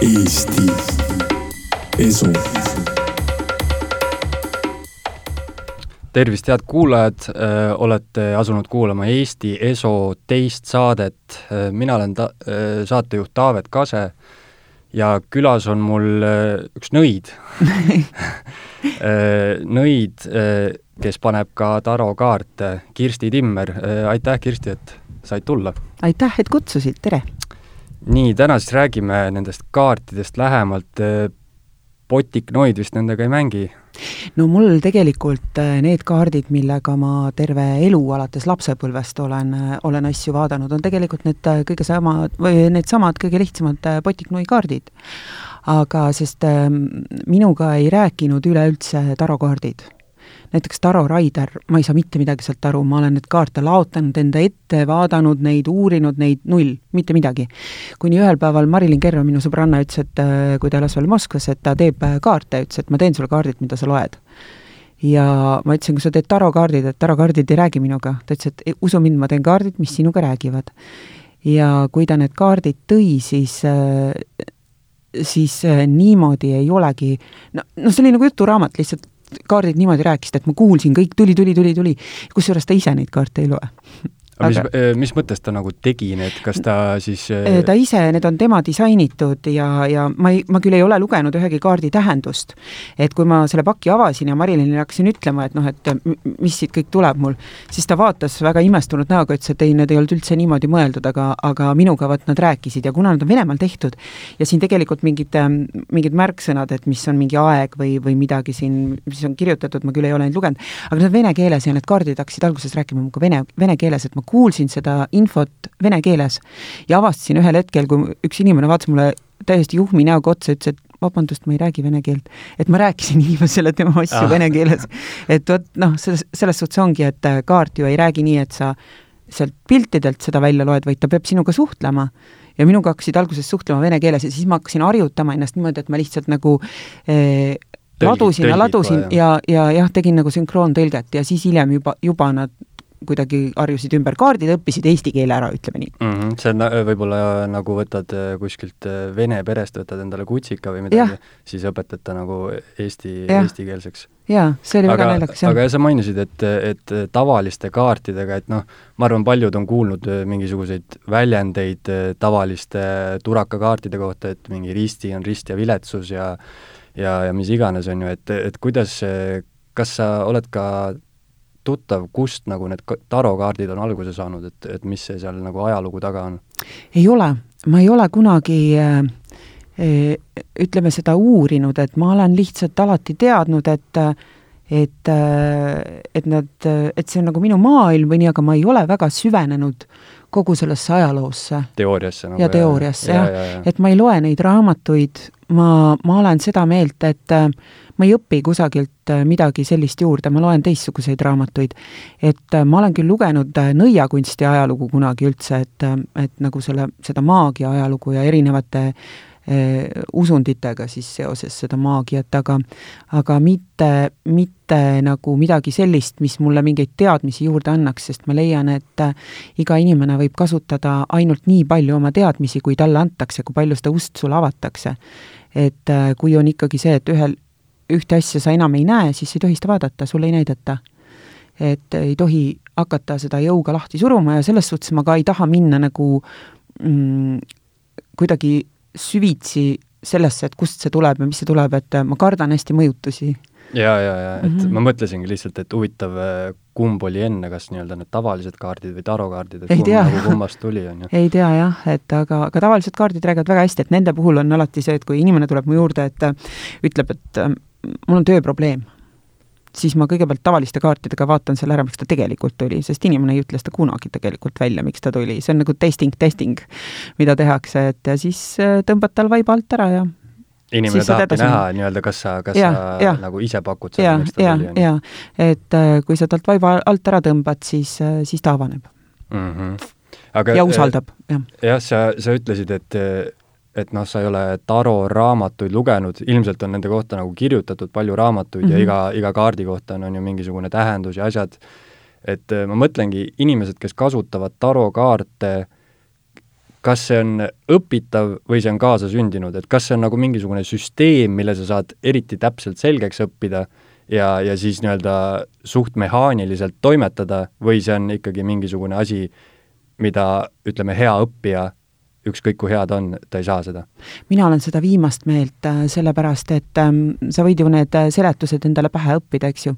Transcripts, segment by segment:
Eesti Esu. tervist, head kuulajad, olete asunud kuulama Eesti Eso teist saadet. mina olen ta-, saatejuht Taavet Kase ja külas on mul üks nõid nõid, kes paneb ka tarokaarte, Kirsti Timmer. aitäh, Kirsti, et said tulla! aitäh, et kutsusid, tere! Nii, täna siis räägime nendest kaartidest lähemalt. Botiknoid vist nendega ei mängi? no mul tegelikult äh, need kaardid, millega ma terve elu alates lapsepõlvest olen, äh, olen asju vaadanud, on tegelikult need äh, kõige samad või needsamad kõige lihtsamad Botiknoi kaardid. aga sest ähm, minuga ei rääkinud üleüldse tarokaardid näiteks Taro Raider, ma ei saa mitte midagi sealt aru, ma olen neid kaarte laotanud enda ette, vaadanud neid, uurinud neid, null, mitte midagi. kuni ühel päeval Marilyn Kerro, minu sõbranna, ütles, et äh, kui ta elas veel Moskvas, et ta teeb äh, kaarte, ütles, et ma teen sulle kaardid, mida sa loed ja ma ütlesin, kui sa teed tarokaardid, et tarokaardid ei räägi minuga. ta ütles, et usu mind, ma teen kaardid, mis sinuga räägivad. ja kui ta need kaardid tõi, siis äh, siis niimoodi ei olegi, no, no see oli nagu juturaamat, lihtsalt kaardid niimoodi rääkisid, et ma kuulsin, kõik tuli, tuli, tuli, tuli. kusjuures ta ise neid kaarte ei loe aga mis, äh, mis mõttes ta nagu tegi need, kas ta siis äh, ta ise, need on tema disainitud ja, ja ma ei, ma küll ei ole lugenud ühegi kaardi tähendust. et kui ma selle paki avasin ja Marilinile hakkasin ütlema, et noh, et mis siit kõik tuleb mul, siis ta vaatas väga imestunud näoga, ütles, et ei, need ei olnud üldse niimoodi mõeldud, aga, aga minuga vot nad rääkisid ja kuna nad on Venemaal tehtud ja siin tegelikult mingid, ähm, mingid märksõnad, et mis on mingi aeg või, või midagi siin, mis on kirjutatud, ma küll ei ole neid lugenud, aga need on vene keeles ja need kaardid hakkasid alguses rääkima minuga vene, vene keeles, et ma kuulsin seda infot vene keeles ja avastasin ühel hetkel, kui üks inimene vaatas mulle täiesti juhmi näoga otsa, ütles, et vabandust, ma ei räägi vene keelt. et ma rääkisin inimesele tema asju ah. vene keeles. et vot noh, selles, selles suhtes ongi, et äh, kaart ju ei räägi nii, et sa sealt piltidelt seda välja loed, vaid ta peab sinuga suhtlema. ja minuga hakkasid alguses suhtlema vene keeles ja siis ma hakkasin harjutama ennast niimoodi, et ma lihtsalt nagu eh, ladusin ja ladusin ja, ja jah, tegin nagu sünkroontõlget ja siis hiljem juba, juba nad kuidagi harjusid ümber kaardid, õppisid eesti keele ära, ütleme nii mm. -hmm. see on võib-olla nagu võtad äh, kuskilt äh, vene perest, võtad endale kutsika või midagi, siis õpetad ta nagu eesti, eestikeelseks. jaa, see oli aga, väga naljakas, jah. aga sa mainisid, et, et tavaliste kaartidega, et noh, ma arvan, paljud on kuulnud äh, mingisuguseid väljendeid tavaliste turakakaartide kohta, et mingi risti on rist ja viletsus ja ja, ja mis iganes, on ju, et, et kuidas, kas sa oled ka tuttav, kust nagu need tarokaardid on alguse saanud, et, et mis see seal nagu ajalugu taga on? ei ole, ma ei ole kunagi äh, äh, ütleme seda uurinud, et ma olen lihtsalt alati teadnud, et et, äh, et nad, et see on nagu minu maailm või nii, aga ma ei ole väga süvenenud kogu sellesse ajaloosse. teooriasse nagu. ja teooriasse jah ja, ja, ja., et ma ei loe neid raamatuid, ma, ma olen seda meelt, et äh, ma ei õpi kusagilt äh, midagi sellist juurde, ma loen teistsuguseid raamatuid. et äh, ma olen küll lugenud äh, nõiakunsti ajalugu kunagi üldse, et, et nagu selle, seda maagia ajalugu ja erinevate eh, usunditega siis seoses seda maagiat, aga aga mitte, mitte nagu midagi sellist, mis mulle mingeid teadmisi juurde annaks, sest ma leian, et iga inimene võib kasutada ainult nii palju oma teadmisi, kui talle antakse, kui palju seda ust sulle avatakse. et kui on ikkagi see, et ühel, ühte asja sa enam ei näe, siis ei tohi seda vaadata, sulle ei näidata. et ei tohi hakata seda jõuga lahti suruma ja selles suhtes ma ka ei taha minna nagu mm, kuidagi süvitsi sellesse, et kust see tuleb ja mis see tuleb, et ma kardan hästi mõjutusi. ja, ja, ja et mm -hmm. ma mõtlesingi lihtsalt, et huvitav, kumb oli enne, kas nii-öelda need tavalised kaardid või tarokaardid, et ei kumb nagu kummast tuli, on ju? ei tea jah, et aga, aga tavalised kaardid räägivad väga hästi, et nende puhul on alati see, et kui inimene tuleb mu juurde, et ütleb, et mul on tööprobleem, siis ma kõigepealt tavaliste kaartidega vaatan selle ära, miks ta tegelikult tuli, sest inimene ei ütle seda kunagi tegelikult välja, miks ta tuli, see on nagu testing, testing, mida tehakse, et ja siis äh, tõmbad tal vaiba alt ära ja inimene tahabki näha nii-öelda, kas sa, kas ja, sa ja. nagu ise pakud seda, miks ta ja, tuli, jaa, et äh, kui sa talt vaiba alt ära tõmbad, siis, äh, siis ta avaneb mm. -hmm. Aga, ja usaldab, jah. jah, sa, sa ütlesid, et et noh, sa ei ole Taro raamatuid lugenud, ilmselt on nende kohta nagu kirjutatud palju raamatuid mm -hmm. ja mhm. iga, iga kaardi kohta on, on ju mingisugune tähendus ja asjad, et äh, ma mõtlengi, inimesed, kes kasutavad tarokaarte, kas see on õpitav või see on kaasasündinud, et kas see on nagu mingisugune süsteem, mille sa saad eriti täpselt selgeks õppida ja, ja siis nii-öelda suht mehaaniliselt toimetada või see on ikkagi mingisugune asi, mida ütleme, hea õppija ükskõik kui hea ta on, ta ei saa seda. mina olen seda viimast meelt, äh, sellepärast et ähm, sa võid ju need äh, seletused endale pähe õppida, eks ju.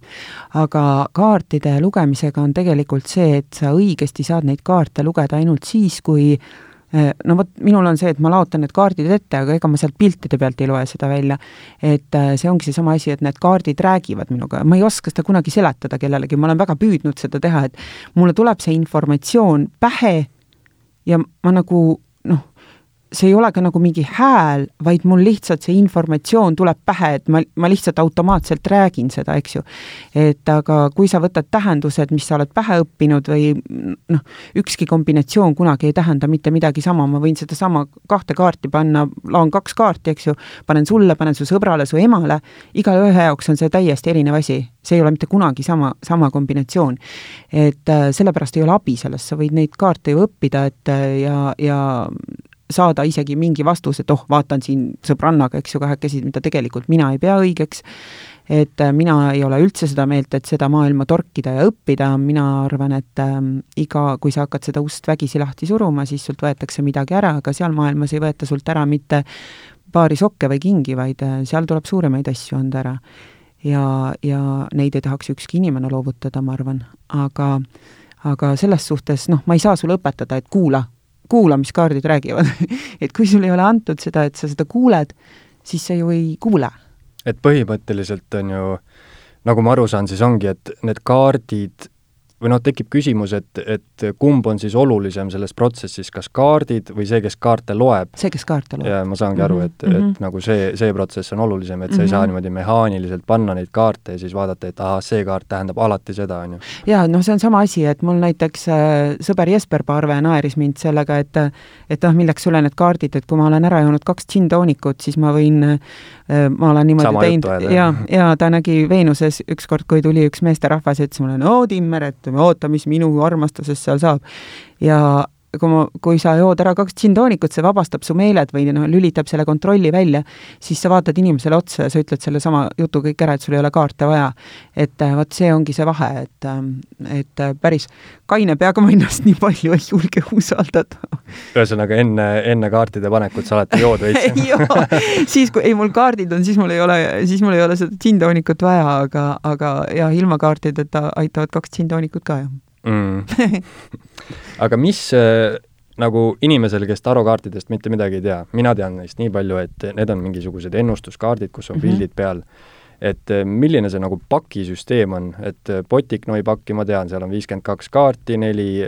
aga kaartide lugemisega on tegelikult see, et sa õigesti saad neid kaarte lugeda ainult siis, kui äh, no vot, minul on see, et ma laotan need kaardid ette, aga ega ma sealt piltide pealt ei loe seda välja. et see ongi seesama asi, et need kaardid räägivad minuga, ma ei oska seda kunagi seletada kellelegi, ma olen väga püüdnud seda teha, et mulle tuleb see informatsioon pähe ja ma nagu see ei ole ka nagu mingi hääl, vaid mul lihtsalt see informatsioon tuleb pähe, et ma, ma lihtsalt automaatselt räägin seda, eks ju. et aga kui sa võtad tähendused, mis sa oled pähe õppinud või noh, ükski kombinatsioon kunagi ei tähenda mitte midagi sama, ma võin sedasama kahte kaarti panna, laon kaks kaarti, eks ju, panen sulle, panen su sõbrale, su emale, igaühe jaoks on see täiesti erinev asi, see ei ole mitte kunagi sama, sama kombinatsioon. et äh, sellepärast ei ole abi sellest, sa võid neid kaarte ju õppida, et äh, ja, ja saada isegi mingi vastus, et oh, vaatan siin sõbrannaga, eks ju, kahekesi, mida tegelikult mina ei pea õigeks, et äh, mina ei ole üldse seda meelt, et seda maailma torkida ja õppida, mina arvan, et äh, iga, kui sa hakkad seda ust vägisi lahti suruma, siis sult võetakse midagi ära, aga seal maailmas ei võeta sult ära mitte paari sokke või kingi, vaid äh, seal tuleb suuremaid asju anda ära. ja, ja neid ei tahaks ükski inimene loovutada, ma arvan, aga aga selles suhtes noh, ma ei saa sulle õpetada, et kuula, kuulamiskaardid räägivad et kui sul ei ole antud seda, et sa seda kuuled, siis sa ju ei kuule. et põhimõtteliselt on ju, nagu ma aru saan, siis ongi, et need kaardid või noh, tekib küsimus, et, et kumb on siis olulisem selles protsessis, kas kaardid või see, kes kaarte loeb? see, kes kaarte loeb. ja ma saangi aru, et mm, -hmm. et mhm. nagu see, see protsess on olulisem, et mm -hmm. sa ei saa mhm. niimoodi mehaaniliselt panna neid kaarte ja siis vaadata, et ahah, see kaart tähendab alati seda, on ju. jaa, noh, see on sama asi, et mul näiteks äh, sõber Jesper Parve naeris mind sellega, et et noh, milleks sulle need kaardid, et kui ma olen ära joonud kaks džinntoonikut, siis ma võin äh, ma olen niimoodi teinud ja, ja ta nägi Veenuses ükskord, kui tuli üks meesterahvas ja ütles mulle, no Timmer, et oota, mis minu armastusest seal saab. ja kui ma, kui sa jood ära kaks džinntoonikut, see vabastab su meeled või noh, lülitab selle kontrolli välja, siis sa vaatad inimesele otsa ja sa ütled sellesama jutu kõik ära, et sul ei ole kaarte vaja. et äh, vot see ongi see vahe, et, ähm, et äh, päris kaine peaga ma ennast nii palju ei julge usaldada. ühesõnaga enne, enne kaartide panekut sa alati jood veits jaa, siis kui, ei mul kaardid on, siis mul ei ole, siis mul ei ole seda džinntoonikut vaja, aga, aga jah, ilma kaartideta aitavad kaks džinntoonikut ka, jah mm. aga mis äh, nagu inimesel, kes tarokaartidest mitte midagi ei tea, mina tean neist nii palju, et need on mingisugused ennustuskaardid, kus on mm -hmm. pildid peal, et äh, milline see nagu pakisüsteem on, et äh, Botiknoi pakki ma tean, seal on viiskümmend kaks kaarti, neli,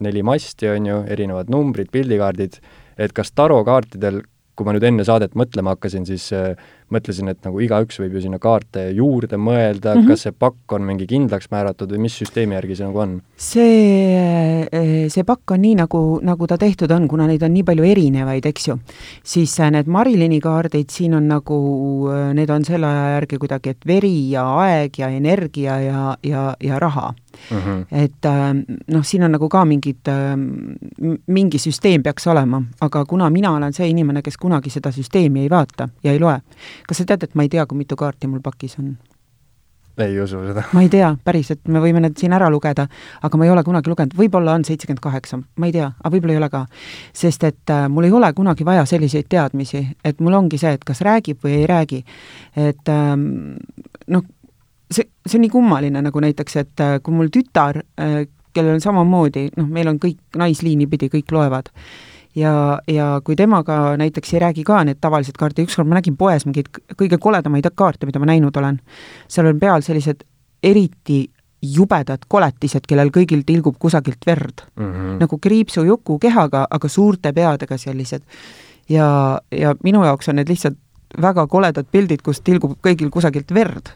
neli masti on ju, erinevad numbrid, pildikaardid, et kas tarokaartidel kui ma nüüd enne saadet mõtlema hakkasin, siis äh, mõtlesin, et nagu igaüks võib ju sinna kaarte juurde mõelda mm, -hmm. kas see pakk on mingi kindlaks määratud või mis süsteemi järgi see nagu on? see, äh, see pakk on nii, nagu, nagu ta tehtud on, kuna neid on nii palju erinevaid, eks ju, siis äh, need Marilini kaardid siin on nagu, need on selle aja järgi kuidagi, et veri ja aeg ja energia ja, ja, ja raha mm. -hmm. et noh, siin on nagu ka mingid, mingi süsteem peaks olema, aga kuna mina olen see inimene, kes kunagi seda süsteemi ei vaata ja ei loe, kas sa tead, et ma ei tea, kui mitu kaarti mul pakis on? ei usu seda. ma ei tea, päriselt, me võime need siin ära lugeda, aga ma ei ole kunagi lugenud, võib-olla on seitsekümmend kaheksa, ma ei tea, aga võib-olla ei ole ka. sest et äh, mul ei ole kunagi vaja selliseid teadmisi, et mul ongi see, et kas räägib või ei räägi. et ähm, noh, see, see on nii kummaline, nagu näiteks, et äh, kui mul tütar äh,, kellel on samamoodi, noh, meil on kõik naisliini pidi, kõik loevad ja, ja kui temaga näiteks ei räägi ka need tavalised kaardid, ükskord ma nägin poes mingeid kõige koledamaid kaarte, mida ma näinud olen, seal on peal sellised eriti jubedad koletised, kellel kõigil tilgub kusagilt verd mm. -hmm. nagu kriipsujuku kehaga, aga suurte peadega sellised. ja, ja minu jaoks on need lihtsalt väga koledad pildid, kus tilgub kõigil kusagilt verd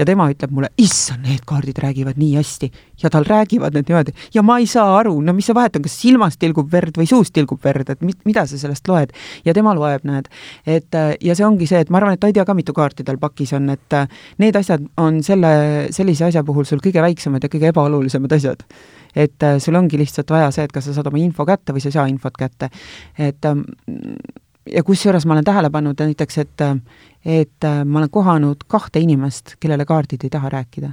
ja tema ütleb mulle, issand, need kaardid räägivad nii hästi ja tal räägivad need niimoodi ja ma ei saa aru, no mis see vahet on, kas silmast tilgub verd või suust tilgub verd, et mit, mida sa sellest loed. ja tema loeb, näed. et ja see ongi see, et ma arvan, et ta ei tea ka, mitu kaarti tal pakis on, et need asjad on selle, sellise asja puhul sul kõige väiksemad ja kõige ebaolulisemad asjad et äh, sul ongi lihtsalt vaja see, et kas sa saad oma info kätte või sa ei saa infot kätte. et ähm, ja kusjuures ma olen tähele pannud näiteks, et et ma olen kohanud kahte inimest, kellele kaardid ei taha rääkida.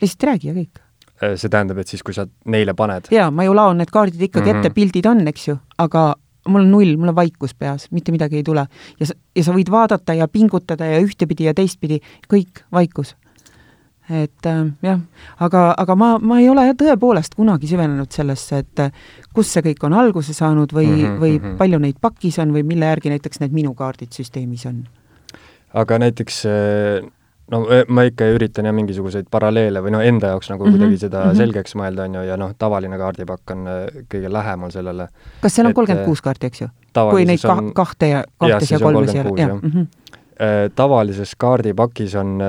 lihtsalt ei räägi ja kõik Äh, see tähendab, et siis, kui sa neile paned? jaa, ma ju laon need kaardid ikkagi mm -hmm. ette, pildid on, eks ju, aga mul on null, mul on vaikus peas, mitte midagi ei tule. ja sa, ja sa võid vaadata ja pingutada ja ühtepidi ja teistpidi, kõik vaikus. Et äh, jah, aga, aga ma, ma ei ole tõepoolest kunagi süvenenud sellesse, et äh, kust see kõik on alguse saanud või mm, -hmm, või mm -hmm. palju neid pakis on või mille järgi näiteks need minu kaardid süsteemis on. aga näiteks äh no ma ikka üritan jah, mingisuguseid paralleele või no enda jaoks nagu mm -hmm. kuidagi seda mm -hmm. selgeks mõelda, on ju, ja noh, tavaline kaardipakk on äh, kõige lähemal sellele. kas seal on kolmkümmend kuus kaarti, eks ju? kui neid ka, on, kahte ja kahtes ja kolmes ole, jah mm -hmm. tavalises kaardipakis on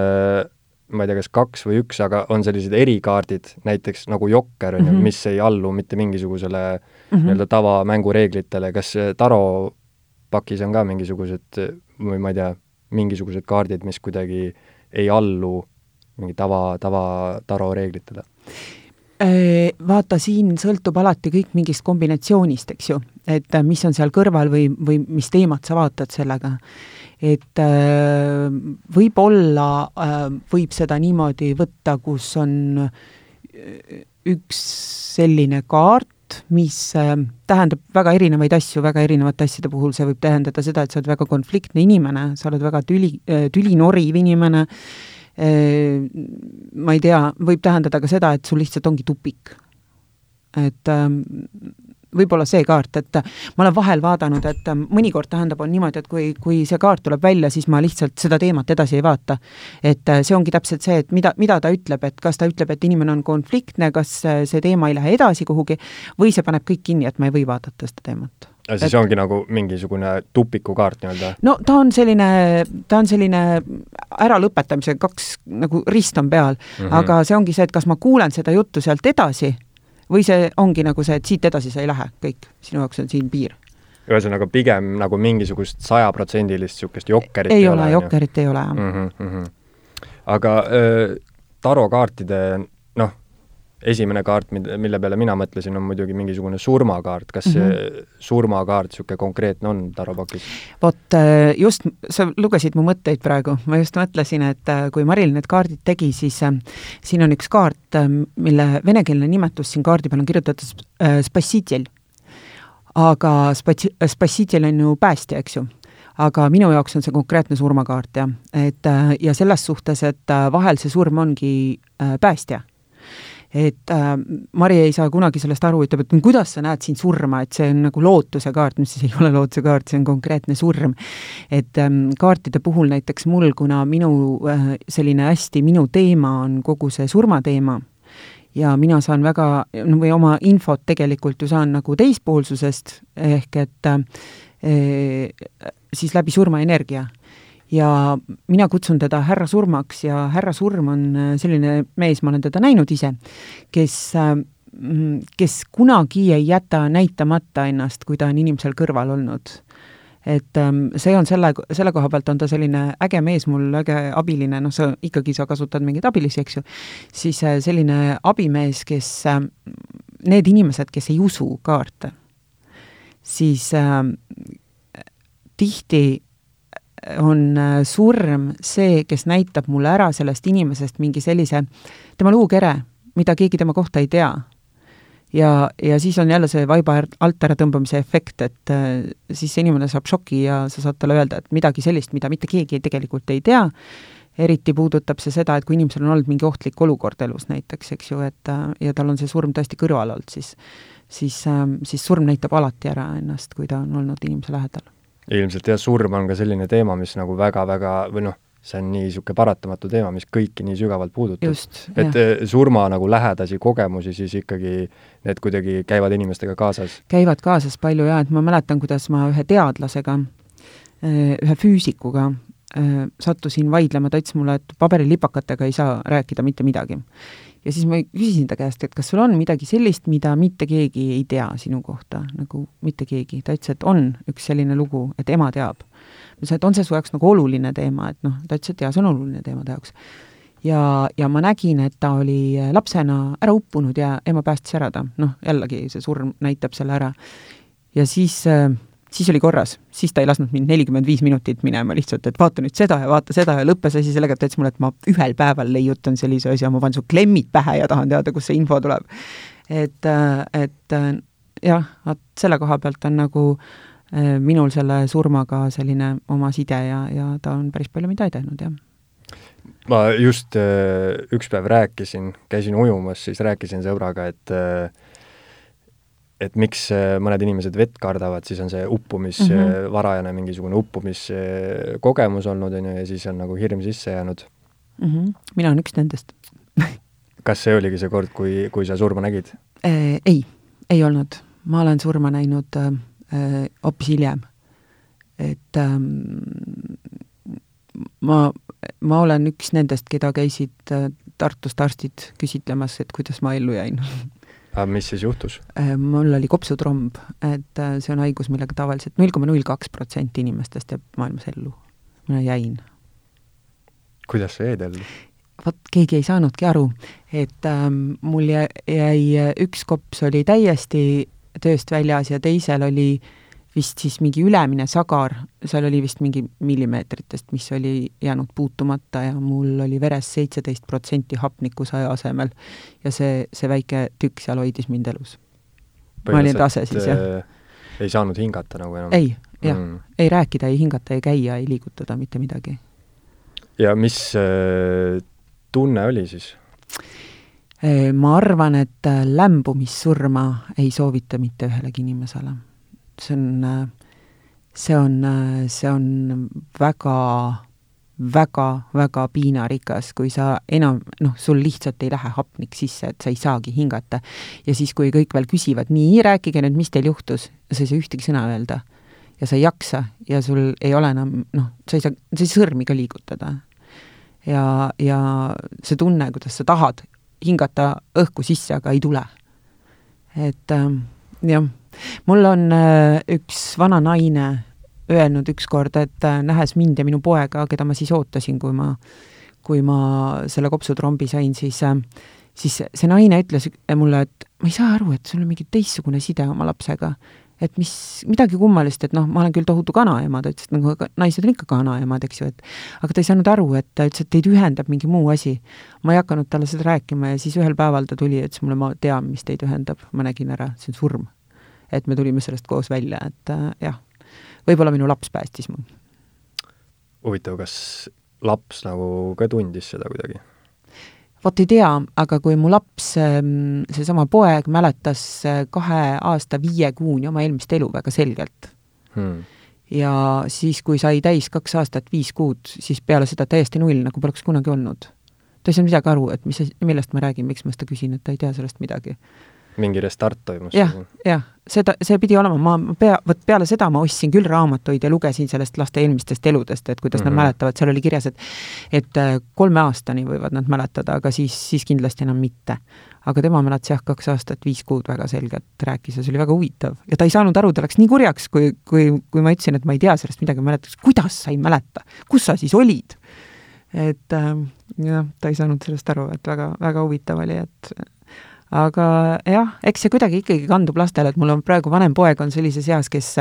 ma ei tea, kas kaks või üks, aga on sellised erikaardid, näiteks nagu Jokker, on ju, mhm. mis ei allu mitte mingisugusele mm -hmm. nii-öelda tavamängureeglitele, kas Taro pakis on ka mingisugused või ma ei tea, mingisugused kaardid, mis kuidagi ei allu mingi tava, tava taro reeglitele? Äh, vaata, siin sõltub alati kõik mingist kombinatsioonist, eks ju, et äh, mis on seal kõrval või, või mis teemat sa vaatad sellega. Et äh, võib-olla võib seda niimoodi võtta, kus on üks selline kaart, mis tähendab väga erinevaid asju, väga erinevate asjade puhul see võib tähendada seda, et sa oled väga konfliktne inimene, sa oled väga tüli, tülinoriv inimene, ma ei tea, võib tähendada ka seda, et sul lihtsalt ongi tupik. et ähm, võib-olla see kaart, et ma olen vahel vaadanud, et ähm, mõnikord tähendab, on niimoodi, et kui, kui see kaart tuleb välja, siis ma lihtsalt seda teemat edasi ei vaata. et äh, see ongi täpselt see, et mida, mida ta ütleb, et kas ta ütleb, et inimene on konfliktne, kas äh, see teema ei lähe edasi kuhugi või see paneb kõik kinni, et ma ei või vaadata seda teemat ja siis et... ongi nagu mingisugune tupikukaart nii-öelda? no ta on selline, ta on selline äralõpetamise kaks nagu rist on peal mm, -hmm. aga see ongi see, et kas ma kuulen seda juttu sealt edasi või see ongi nagu see, et siit edasi sa ei lähe, kõik, sinu jaoks on siin piir. ühesõnaga pigem nagu mingisugust sajaprotsendilist niisugust jokkerit ei, ei ole, jokkerit ei ole, jah mm. -hmm, mm -hmm. aga öö, tarokaartide esimene kaart, mille peale mina mõtlesin, on muidugi mingisugune surmakaart, kas see mm -hmm. surmakaart niisugune konkreetne on Taro pakis? vot äh, just, sa lugesid mu mõtteid praegu, ma just mõtlesin, et äh, kui Maril need kaardid tegi, siis äh, siin on üks kaart, mille venekeelne nimetus siin kaardi peal on kirjutatud Spassitel. aga spatsi-, Spassitel on ju päästja, eks ju aga minu jaoks on see konkreetne surmakaart, jah. et ja selles suhtes, et vahel see surm ongi päästja et äh, Mari ei saa kunagi sellest aru, ütleb, et kuidas sa näed siin surma, et see on nagu lootuse kaart, mis siis ei ole lootuse kaart, see on konkreetne surm. et ähm, kaartide puhul näiteks mul, kuna minu äh, selline hästi minu teema on kogu see surmateema, ja mina saan väga, või oma infot tegelikult ju saan nagu teispoolsusest, ehk et äh, siis läbi surmaenergia ja mina kutsun teda härra surmaks ja härra surm on äh, selline mees, ma olen teda näinud ise, kes äh, mm, kes kunagi ei jäta näitamata ennast, kui ta on inimesel kõrval olnud. et ähm, see on selle, selle koha pealt on ta selline äge mees mul, äge abiline, noh, sa ikkagi, sa kasutad mingeid abilisi, eks ju, siis äh, selline abimees, kes, need inimesed, kes ei usu kaarte, siis äh, tihti on äh, surm see, kes näitab mulle ära sellest inimesest mingi sellise, tema luukere, mida keegi tema kohta ei tea. ja, ja siis on jälle see vaiba alt ära tõmbamise efekt, et äh, siis see inimene saab šoki ja sa saad talle öelda, et midagi sellist, mida mitte keegi tegelikult ei tea, eriti puudutab see seda, et kui inimesel on olnud mingi ohtlik olukord elus näiteks, eks ju, et äh, ja tal on see surm tõesti kõrval olnud, siis siis, siis surm näitab alati ära ennast, kui ta on olnud inimese lähedal ilmselt jah, surm on ka selline teema, mis nagu väga-väga või noh, see on nii niisugune paratamatu teema, mis kõiki nii sügavalt puudutab. et jah. Eh, surma nagu lähedasi kogemusi siis ikkagi need kuidagi käivad inimestega kaasas? käivad kaasas palju jaa, et ma mäletan, kuidas ma ühe teadlasega, eh, ühe füüsikuga eh, sattusin vaidlema, ta ütles mulle, et paberilipakatega ei saa rääkida mitte midagi ja siis ma küsisin ta käest, et kas sul on midagi sellist, mida mitte keegi ei tea sinu kohta, nagu mitte keegi, ta ütles, et on üks selline lugu, et ema teab. ma ütlesin, et on see su jaoks nagu oluline teema, et noh, ta ütles, et jaa, see on oluline teema ta jaoks. ja, ja ma nägin, et ta oli lapsena ära uppunud ja ema päästis ära ta, noh, jällegi see surm näitab selle ära. ja siis äh, siis oli korras, siis ta ei lasknud mind nelikümmend viis minutit minema lihtsalt, et vaata nüüd seda ja vaata seda ja lõppes asi sellega, et ta ütles mulle, et ma ühel päeval leiutan sellise asja, ma panen su klemmid pähe ja tahan teada, kust see info tuleb. et, et jah, vot selle koha pealt on nagu eh, minul selle surmaga selline oma side ja, ja ta on päris palju mind aidanud, jah ma just äh, üks päev rääkisin, käisin ujumas, siis rääkisin sõbraga, et äh, et miks äh, mõned inimesed vett kardavad, siis on see uppumis mm, -hmm. varajane mingisugune uppumiskogemus olnud, on ju, ja siis on nagu hirm sisse jäänud mm. -hmm. mina olen üks nendest kas see oligi see kord, kui, kui sa surma nägid äh,? Ei, ei olnud. ma olen surma näinud hoopis äh, hiljem. et ähm, ma, ma olen üks nendest, keda käisid äh, Tartust arstid küsitlemas, et kuidas ma ellu jäin mis siis juhtus? Äh, mul oli kopsutromb, et äh, see on haigus, millega tavaliselt null koma null kaks protsenti inimestest jääb maailmas ellu. mina jäin. kuidas sa jäid ellu? vot keegi ei saanudki aru, et ähm, mul jäi, jäi, üks kops oli täiesti tööst väljas ja teisel oli äh, vist siis mingi ülemine sagar, seal oli vist mingi millimeetritest, mis oli jäänud puutumata ja mul oli veres seitseteist protsenti hapnikku saja asemel. ja see, see väike tükk seal hoidis mind elus. ma olin rase siis, jah. Äh, ei saanud hingata nagu enam? ei, jah mm., ei rääkida, ei hingata, ei käia, ei liigutada, mitte midagi. ja mis äh, tunne oli siis? Äh, ma arvan, et äh, lämbumissurma ei soovita mitte ühelegi inimesele see on, see on, see on väga väga, väga piinarikas, kui sa enam, noh, sul lihtsalt ei lähe hapnik sisse, et sa ei saagi hingata. ja siis, kui kõik veel küsivad, nii, rääkige nüüd, mis teil juhtus, sa ei saa ühtegi sõna öelda. ja sa ei jaksa ja sul ei ole enam, noh, sa ei saa, sa ei saa sõrmi ka liigutada. ja, ja see tunne, kuidas sa tahad hingata õhku sisse, aga ei tule. et ähm, jah mul on äh, üks vana naine öelnud ükskord, et äh, nähes mind ja minu poega, keda ma siis ootasin, kui ma, kui ma selle kopsutrombi sain, siis äh, siis see naine ütles mulle, et ma ei saa aru, et sul on mingi teistsugune side oma lapsega. et mis, midagi kummalist, et noh, ma olen küll tohutu kanaema, ta ütles, et nagu naised on ikka kanaemad, eks ju, et aga ta ei saanud aru, et ta ütles, et teid ühendab mingi muu asi. ma ei hakanud talle seda rääkima ja siis ühel päeval ta tuli ja ütles mulle, ma tean, mis teid ühendab, ma nägin ära, see on surm et me tulime sellest koos välja, et äh, jah, võib-olla minu laps päästis mu. huvitav, kas laps nagu ka tundis seda kuidagi? vot ei tea, aga kui mu laps, ähm, seesama poeg mäletas äh, kahe aasta viie kuuni oma eelmist elu väga selgelt hmm. ja siis, kui sai täis kaks aastat viis kuud, siis peale seda täiesti null, nagu poleks kunagi olnud. ta ei saanud midagi aru, et mis, millest ma räägin, miks ma seda küsin, et ta ei tea sellest midagi mingi restart toimus? jah, jah, seda, see pidi olema, ma pea, vot peale seda ma ostsin küll raamatuid ja lugesin sellest laste eelmistest eludest, et kuidas mm -hmm. nad mhm. mäletavad, seal oli kirjas, et et äh, kolme aastani võivad nad mäletada, aga siis, siis kindlasti enam mitte. aga tema mäletas jah, kaks aastat, viis kuud väga selgelt rääkis ja see oli väga huvitav. ja ta ei saanud aru, ta läks nii kurjaks, kui, kui, kui ma ütlesin, et ma ei tea sellest midagi, ma mäletan, kuidas sa ei mäleta, kus sa siis olid? et äh, jah, ta ei saanud sellest aru, et väga, väga huvitav oli, et aga jah, eks see kuidagi ikkagi kandub lastele, et mul on praegu vanem poeg on sellises eas, kes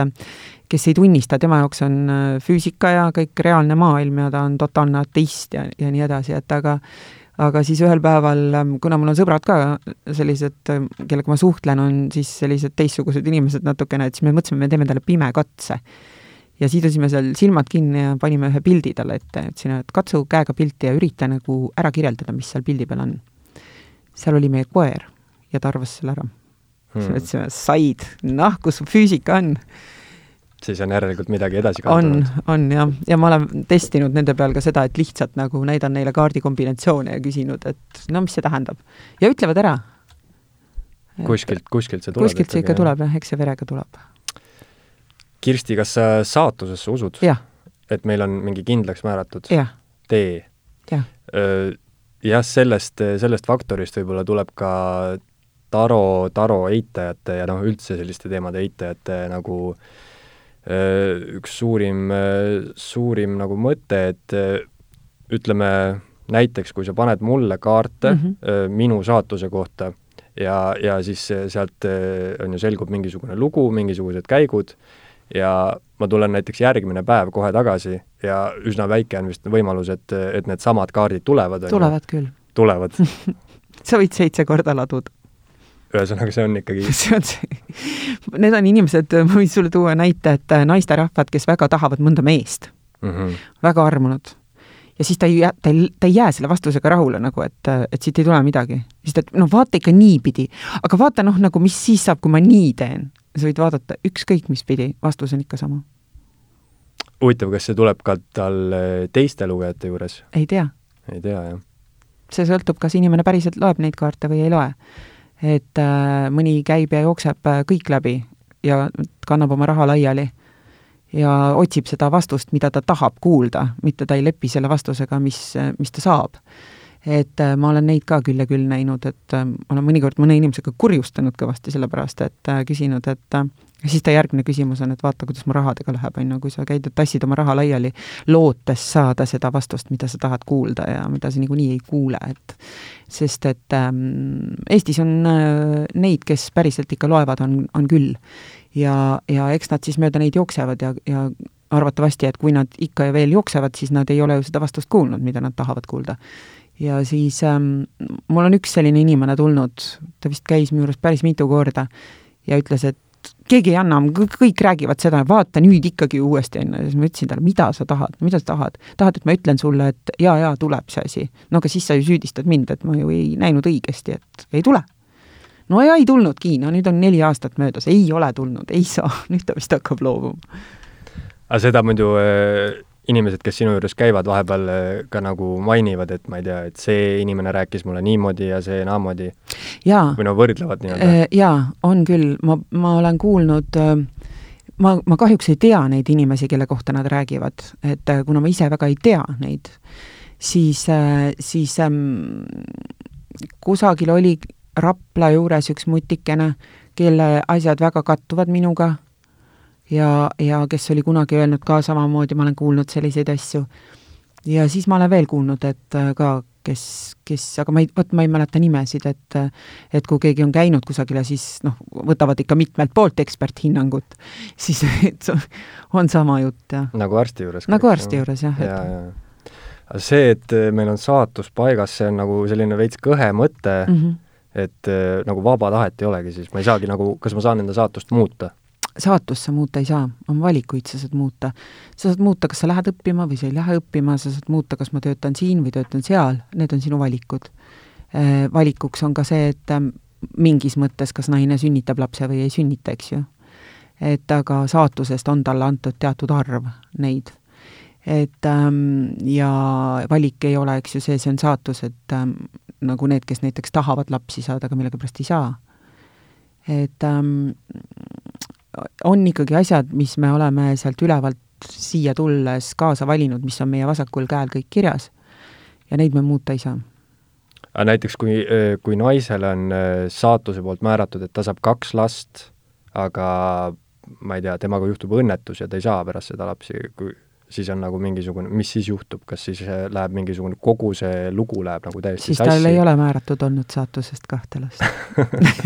kes ei tunnista, tema jaoks on äh, füüsika ja kõik reaalne maailm ja ta on totaalne ateist ja, ja nii edasi, et aga aga siis ühel päeval, ähm, kuna mul on sõbrad ka sellised, äh, kellega ma suhtlen, on siis sellised teistsugused inimesed natukene, et siis me mõtlesime, me teeme talle pimekatse. ja sidusime seal silmad kinni ja panime ühe pildi talle ette, ütlesin, et katsu käega pilti ja ürita nagu ära kirjeldada, mis seal pildi peal on. seal oli meie koer ja ta arvas selle ära hmm.. siis me ütlesime, said, noh, kus füüsika on siis on järelikult midagi edasi kandunud. on, on jah, ja ma olen testinud nende peal ka seda, et lihtsalt nagu näidan neile kaardikombinatsioone ja küsinud, et no mis see tähendab. ja ütlevad ära. kuskilt, kuskilt see tuleb? kuskilt see ikka tuleb jah, eks see verega tuleb. Kirsti, kas sa saatusesse usud? et meil on mingi kindlaks määratud ja. tee? jah. jah, sellest, sellest faktorist võib-olla tuleb ka taro, taro eitajate ja noh, üldse selliste teemade eitajate nagu üks suurim, suurim nagu mõte, et ütleme, näiteks kui sa paned mulle kaarte mm. -hmm. minu saatuse kohta ja, ja siis äh, sealt äh, on ju, selgub mingisugune lugu, mingisugused käigud ja ma tulen näiteks järgmine päev kohe tagasi ja üsna väike on vist võimalus, et, et needsamad kaardid tulevad, tulevad küll. tulevad. sa võid seitse korda laduda. Ühesõnaga, see on ikkagi see on see, need on inimesed, ma võin sulle tuua näite, et äh, naisterahvad, kes väga tahavad mõnda meest, mm -hmm. väga armunud. ja siis ta ei jää, ta ei, ta ei jää selle vastusega rahule nagu, et, et siit ei tule midagi. siis ta, no vaata ikka niipidi. aga vaata noh, nagu mis siis saab, kui ma nii teen. sa võid vaadata ükskõik mis pidi, vastus on ikka sama. huvitav, kas see tuleb ka tal äh, teiste lugejate juures? ei tea. ei tea, jah. see sõltub, kas inimene päriselt loeb neid kaarte või ei loe. Et äh, mõni käib ja jookseb äh, kõik läbi ja kannab oma raha laiali ja otsib seda vastust, mida ta tahab kuulda, mitte ta ei lepi selle vastusega, mis, mis ta saab. Et äh, ma olen neid ka küll ja küll näinud, et äh, olen mõnikord mõne inimesega kurjustanud kõvasti sellepärast, et äh, küsinud, et ja siis ta järgmine küsimus on, et vaata, kuidas mu rahadega läheb, on ju, kui sa käid ja tassid oma raha laiali, lootes saada seda vastust, mida sa tahad kuulda ja mida sa niikuinii ei kuule, et sest et ähm, Eestis on äh, neid, kes päriselt ikka loevad, on, on küll. ja, ja eks nad siis mööda neid jooksevad ja, ja arvatavasti, et kui nad ikka ja veel jooksevad, siis nad ei ole ju seda vastust kuulnud, mida nad tahavad kuulda. Ja siis ähm, mul on üks selline inimene tulnud, ta vist käis minu juures päris mitu korda ja ütles, et keegi ei anna, kõik räägivad seda, vaata nüüd ikkagi uuesti, on ju, ja siis ma ütlesin talle, mida sa tahad, mida sa tahad? tahad, et ma ütlen sulle, et jaa, jaa, tuleb see asi. no aga siis sa ju süüdistad mind, et ma ju ei näinud õigesti, et ei tule. no ja ei tulnudki, no nüüd on neli aastat möödas, ei ole tulnud, ei saa, nüüd ta vist hakkab loobuma. aga seda muidu äh, inimesed, kes sinu juures käivad, vahepeal äh, ka nagu mainivad, et ma ei tea, et see inimene rääkis mulle niimoodi ja see naamoodi või no võrdlevad nii-öelda? Äh, Jaa, on küll, ma, ma olen kuulnud, ma, ma kahjuks ei tea neid inimesi, kelle kohta nad räägivad, et äh, kuna ma ise väga ei tea neid, siis, siis ähm, kusagil oli Rapla juures üks mutikene, kelle asjad väga kattuvad minuga ja, ja kes oli kunagi öelnud ka samamoodi, ma olen kuulnud selliseid asju. ja siis ma olen veel kuulnud, et äh, ka kes, kes, aga ma ei, vot ma ei mäleta nimesid, et et kui keegi on käinud kusagil ja siis noh, võtavad ikka mitmelt poolt eksperthinnangut, siis et on sama jutt, jah. nagu arsti juures? nagu arsti juures, jah. ja, ja. aga see, et meil on saatus paigas, see on nagu selline veits kõhe mõte mm, -hmm. et nagu vaba tahet ei olegi, siis ma ei saagi nagu, kas ma saan enda saatust muuta? Saatust sa muuta ei saa, on valikuid sa saad muuta. sa saad muuta, kas sa lähed õppima või sa ei lähe õppima, sa saad muuta, kas ma töötan siin või töötan seal, need on sinu valikud. Valikuks on ka see, et mingis mõttes, kas naine sünnitab lapse või ei sünnita, eks ju. et aga saatusest on talle antud teatud arv neid. et ähm, ja valik ei ole, eks ju, see, see on saatus, et ähm, nagu need, kes näiteks tahavad lapsi saada, aga millegipärast ei saa. et ähm, on ikkagi asjad, mis me oleme sealt ülevalt siia tulles kaasa valinud, mis on meie vasakul käel kõik kirjas ja neid me muuta ei saa. aga näiteks kui, kui naisele on saatuse poolt määratud, et ta saab kaks last, aga ma ei tea, temaga juhtub õnnetus ja ta ei saa pärast seda lapsi, kui siis on nagu mingisugune, mis siis juhtub, kas siis läheb mingisugune, kogu see lugu läheb nagu täiesti siis tal ei ole määratud olnud saatusest kahte last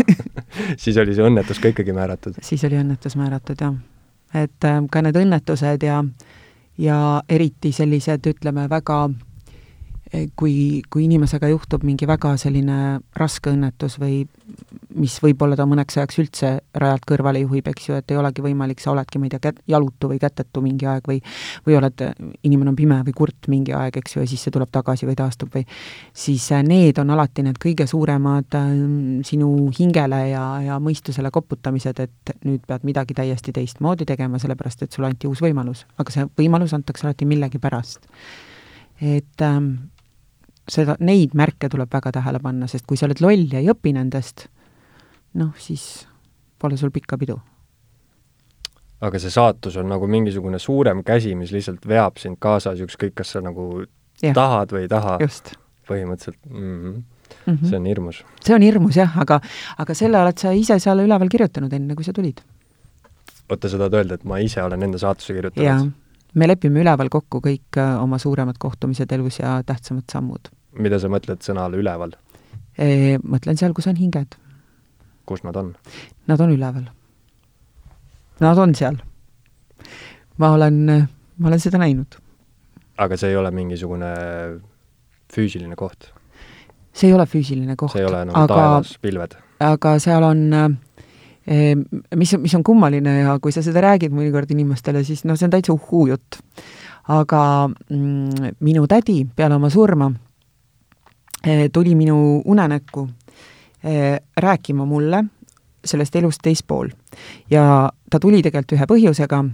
siis oli see õnnetus ka ikkagi määratud? siis oli õnnetus määratud, jah. et äh, ka need õnnetused ja, ja eriti sellised, ütleme, väga kui, kui inimesega juhtub mingi väga selline raske õnnetus või mis võib-olla ta mõneks ajaks üldse rajalt kõrvale juhib, eks ju, et ei olegi võimalik, sa oledki, ma ei tea, kät-, jalutu või kätetu mingi aeg või või oled, inimene on pime või kurt mingi aeg, eks ju, ja siis see tuleb tagasi või taastub või siis need on alati need kõige suuremad äh, sinu hingele ja, ja mõistusele koputamised, et nüüd pead midagi täiesti teistmoodi tegema, sellepärast et sulle anti uus võimalus. aga see võimalus antakse alati millegi pärast. et ähm, seda, neid märke tuleb väga tähele panna, sest kui sa oled loll ja ei õpi nendest, noh, siis pole sul pikka pidu. aga see saatus on nagu mingisugune suurem käsi, mis lihtsalt veab sind kaasas, ükskõik, kas sa nagu ja. tahad või ei taha. põhimõtteliselt mm. -hmm. Mm -hmm. see on hirmus. see on hirmus jah, aga, aga selle oled sa ise seal üleval kirjutanud, enne kui sa tulid. oota, sa tahad öelda, et ma ise olen enda saatuse kirjutanud? Me lepime üleval kokku kõik äh, oma suuremad kohtumised elus ja tähtsamad sammud. mida sa mõtled sõnale üleval? Mõtlen seal, kus on hinged. kus nad on? Nad on üleval. Nad on seal. ma olen, ma olen seda näinud. aga see ei ole mingisugune füüsiline koht? see ei ole füüsiline koht. see ei ole nagu aga, taevas, pilved? aga seal on eh, mis, mis on kummaline ja kui sa seda räägid mõnikord inimestele, siis noh, see on täitsa uhhuu jutt. aga mm, minu tädi peale oma surma eh, tuli minu unenäkku eh, rääkima mulle sellest elust teispool. ja ta tuli tegelikult ühe põhjusega,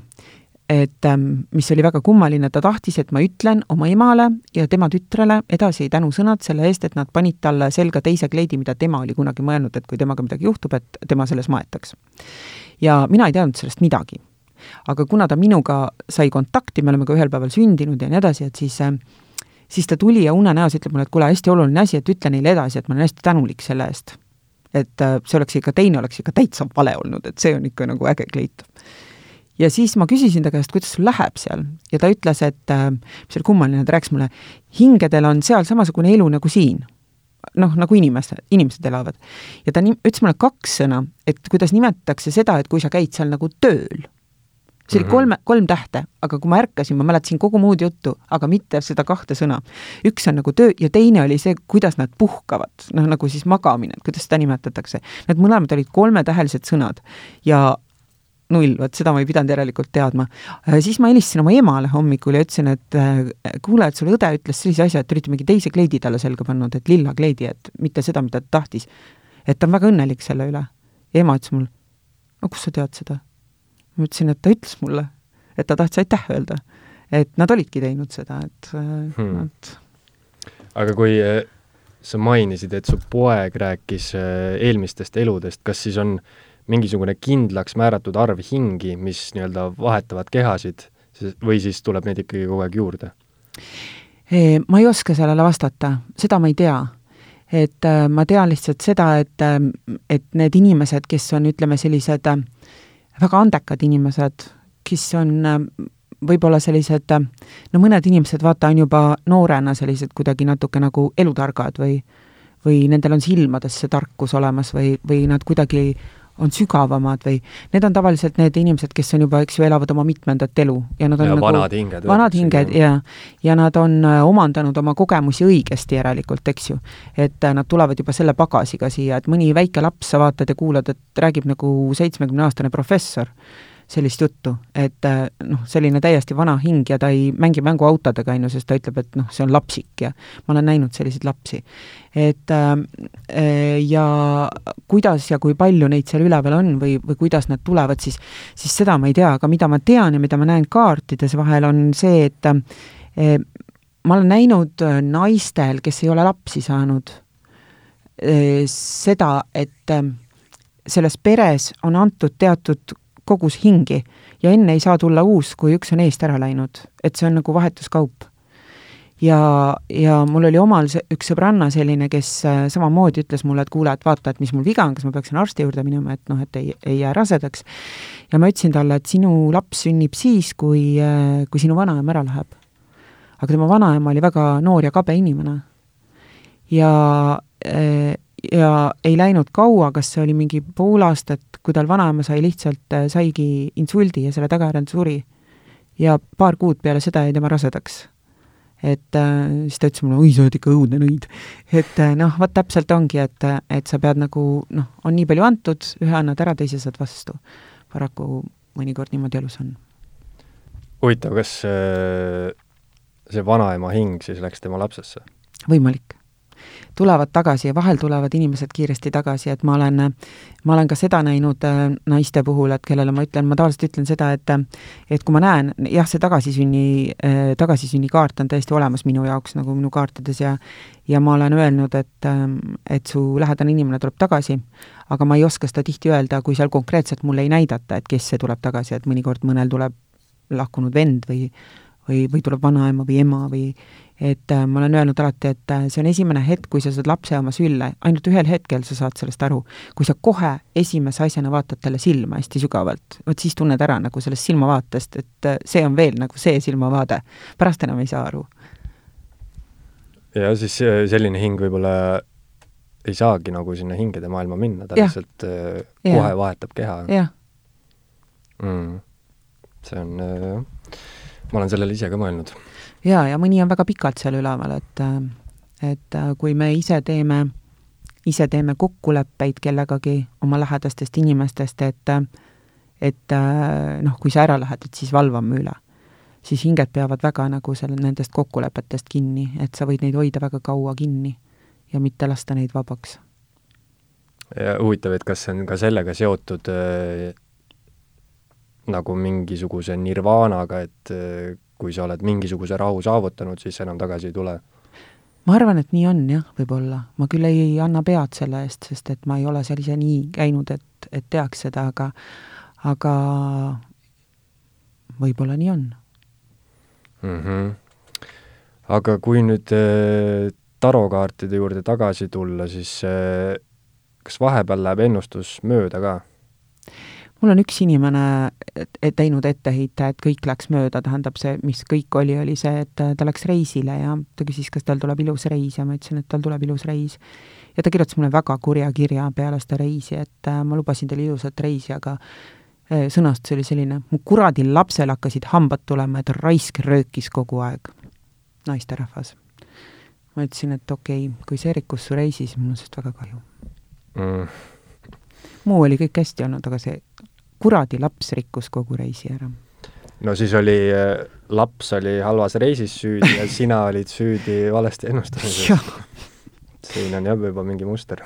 et ähm, mis oli väga kummaline, ta tahtis, et ma ütlen oma emale ja tema tütrele edasi tänusõnad selle eest, et nad panid talle selga teise kleidi, mida tema oli kunagi mõelnud, et kui temaga midagi juhtub, et tema selles maetaks. ja mina ei teadnud sellest midagi. aga kuna ta minuga sai kontakti, me oleme ka ühel päeval sündinud ja nii edasi, et siis äh, siis ta tuli ja unenäos ütleb mulle, et kuule, hästi oluline asi, et ütle neile edasi, et ma olen hästi tänulik selle eest. et äh, see oleks ikka, teine oleks ikka täitsa vale olnud, et see on ikka nagu äge kleit ja siis ma küsisin ta käest, kuidas sul läheb seal ja ta ütles, et äh, mis oli kummaline, ta rääkis mulle, hingedel on seal samasugune elu nagu siin. noh, nagu inimesed, inimesed elavad. ja ta ni-, ütles mulle kaks sõna, et kuidas nimetatakse seda, et kui sa käid seal nagu tööl. see oli -hmm. kolme, kolm tähte, aga kui ma ärkasin, ma mäletasin kogu muud juttu, aga mitte seda kahte sõna. üks on nagu töö ja teine oli see, kuidas nad puhkavad, noh nagu siis magamine, kuidas seda nimetatakse. Need mõlemad olid kolmetähelised sõnad ja null, vot seda ma ei pidanud järelikult teadma. Äh, siis ma helistasin oma emale hommikul ja ütlesin, et äh, kuule, et sul õde ütles sellise asja, et te olite mingi teise kleidi talle selga pannud, et lilla kleidi, et mitte seda, mida ta tahtis. et ta on väga õnnelik selle üle. ja ema ütles mul, no kust sa tead seda? ma ütlesin, et ta ütles mulle, et ta tahtis aitäh öelda. et nad olidki teinud seda, et äh, hmm. nad aga kui sa mainisid, et su poeg rääkis eelmistest eludest, kas siis on äh, mingisugune kindlaks määratud arv hingi, mis nii-öelda vahetavad kehasid, või siis tuleb neid ikkagi kogu aeg juurde? Ma ei oska sellele vastata, seda ma ei tea. et äh, ma tean lihtsalt seda, et, äh, et need inimesed, kes on, ütleme, sellised äh, väga andekad inimesed, kes on võib-olla sellised, no mõned inimesed, vaata, on juba noorena sellised kuidagi natuke nagu elutargad või või nendel on silmades see tarkus olemas või, või nad kuidagi on sügavamad või need on tavaliselt need inimesed, kes on juba, eks ju, elavad oma mitmendat elu ja nad on ja nagu vanad hinged. vanad hinged ja, ja nad on äh, omandanud oma kogemusi õigesti järelikult, eks ju. et äh, nad tulevad juba selle pagasiga siia, et mõni väike laps, sa vaatad ja kuulad, et räägib nagu seitsmekümneaastane professor sellist juttu, et äh, noh, selline täiesti vana hing ja ta ei mängi mänguautodega, on ju, sest ta ütleb, et noh, see on lapsik ja ma olen näinud selliseid lapsi. et äh, äh, ja kuidas ja kui palju neid seal üleval on või, või kuidas nad tulevad, siis, siis seda ma ei tea, aga mida ma tean ja mida ma näen kaartides vahel, on see, et äh, ma olen näinud äh, naistel, kes ei ole lapsi saanud, seda, et selles peres on antud teatud kogus hingi ja enne ei saa tulla uus, kui üks on eest ära läinud, et see on nagu vahetuskaup. ja, ja mul oli omal see, üks sõbranna selline, kes äh, samamoodi ütles mulle, et kuule, et vaata, et mis mul viga on, kas ma peaksin arsti juurde minema, et noh, et ei, ei jää rasedaks. ja ma ütlesin talle, et sinu laps sünnib siis, kui, äh, kui sinu vanaema ära läheb. aga tema vanaema oli väga noor ja kabe inimene. ja äh, ja ei läinud kaua, kas see oli mingi pool aastat, kui tal vanaema sai lihtsalt, äh, saigi insuldi ja selle tagajärjel suri. ja paar kuud peale seda jäi tema rasedaks. et äh, siis ta ütles mulle, oi, sa oled ikka õudne nõid. et äh, noh, vot täpselt ongi, et, et sa pead nagu noh, on nii palju antud, ühe annad ära, teise saad vastu. paraku mõnikord niimoodi elus on. huvitav, kas see vanaema hing siis läks tema lapsesse? võimalik tulevad tagasi ja vahel tulevad inimesed kiiresti tagasi, et ma olen, ma olen ka seda näinud äh, naiste puhul, et kellele ma ütlen, ma tavaliselt ütlen seda, et et kui ma näen, jah, see tagasisünni, äh, tagasisünnikaart on täiesti olemas minu jaoks nagu minu kaartides ja ja ma olen öelnud, et, et su lähedane inimene tuleb tagasi, aga ma ei oska seda tihti öelda, kui seal konkreetselt mulle ei näidata, et kes see tuleb tagasi, et mõnikord mõnel tuleb lahkunud vend või või, või tuleb vanaema või ema või et äh, ma olen öelnud alati, et äh, see on esimene hetk, kui sa saad lapse oma sülle, ainult ühel hetkel sa saad sellest aru. kui sa kohe esimese asjana vaatad talle silma hästi sügavalt, vot siis tunned ära nagu sellest silmavaatest, et äh, see on veel nagu see silmavaade. pärast enam ei saa aru. ja siis selline hing võib-olla ei saagi nagu sinna hingede maailma minna, ta lihtsalt äh, kohe ja. vahetab keha. jah mm.. see on äh,, ma olen sellele ise ka mõelnud jaa, ja mõni on väga pikalt seal üleval, et et kui me ise teeme, ise teeme kokkuleppeid kellegagi oma lähedastest inimestest, et et noh, kui sa ära lähed, et siis valvame üle. siis hinged peavad väga nagu selle, nendest kokkulepetest kinni, et sa võid neid hoida väga kaua kinni ja mitte lasta neid vabaks. huvitav, et kas see on ka sellega seotud äh, nagu mingisuguse nirvaanaga, et äh, kui sa oled mingisuguse rahu saavutanud, siis enam tagasi ei tule? ma arvan, et nii on jah, võib-olla. ma küll ei anna pead selle eest, sest et ma ei ole seal ise nii käinud, et, et teaks seda, aga aga võib-olla nii on mm. -hmm. aga kui nüüd äh, tarokaartide juurde tagasi tulla, siis äh, kas vahepeal läheb ennustus mööda ka? Mul on üks inimene teinud etteheite, et kõik läks mööda, tähendab see, mis kõik oli, oli see, et ta läks reisile ja ta küsis, kas tal tuleb ilus reis ja ma ütlesin, et tal tuleb ilus reis. ja ta kirjutas mulle väga kurja kirja peale seda reisi, et äh, ma lubasin talle ilusat reisi, aga äh, sõnastus oli selline, mu kuradil lapsel hakkasid hambad tulema, et raisk röökis kogu aeg. naisterahvas. ma ütlesin, et okei okay,, kui see rikkus su reisi, siis mul on sellest väga kahju mm muu oli kõik hästi olnud, aga see kuradi laps rikkus kogu reisi ära. no siis oli, äh, laps oli halvas reisis süüdi ja sina olid süüdi valesti ennustamises siin on jah juba mingi muster.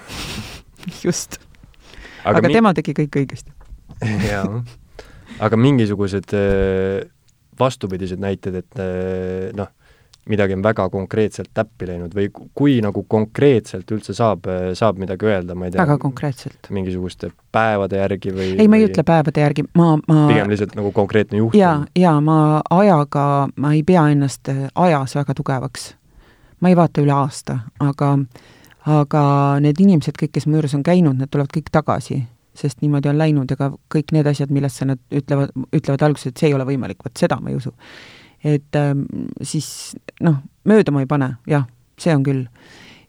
just. aga, aga mi... tema tegi kõik õigesti jaa. aga mingisugused äh, vastupidised näited, et äh, noh, midagi on väga konkreetselt täppi läinud või kui nagu konkreetselt üldse saab, saab midagi öelda, ma ei tea. väga konkreetselt. mingisuguste päevade järgi või? ei, ma ei või... ütle päevade järgi, ma, ma pigem lihtsalt nagu konkreetne juhtum? jaa, jaa, ma ajaga, ma ei pea ennast ajas väga tugevaks. ma ei vaata üle aasta, aga aga need inimesed, kõik, kes mu juures on käinud, need tulevad kõik tagasi, sest niimoodi on läinud ka kõik need asjad, millesse nad ütlevad, ütlevad alguses, et see ei ole võimalik, vot seda ma ei usu et ähm, siis noh, mööda ma ei pane, jah, see on küll.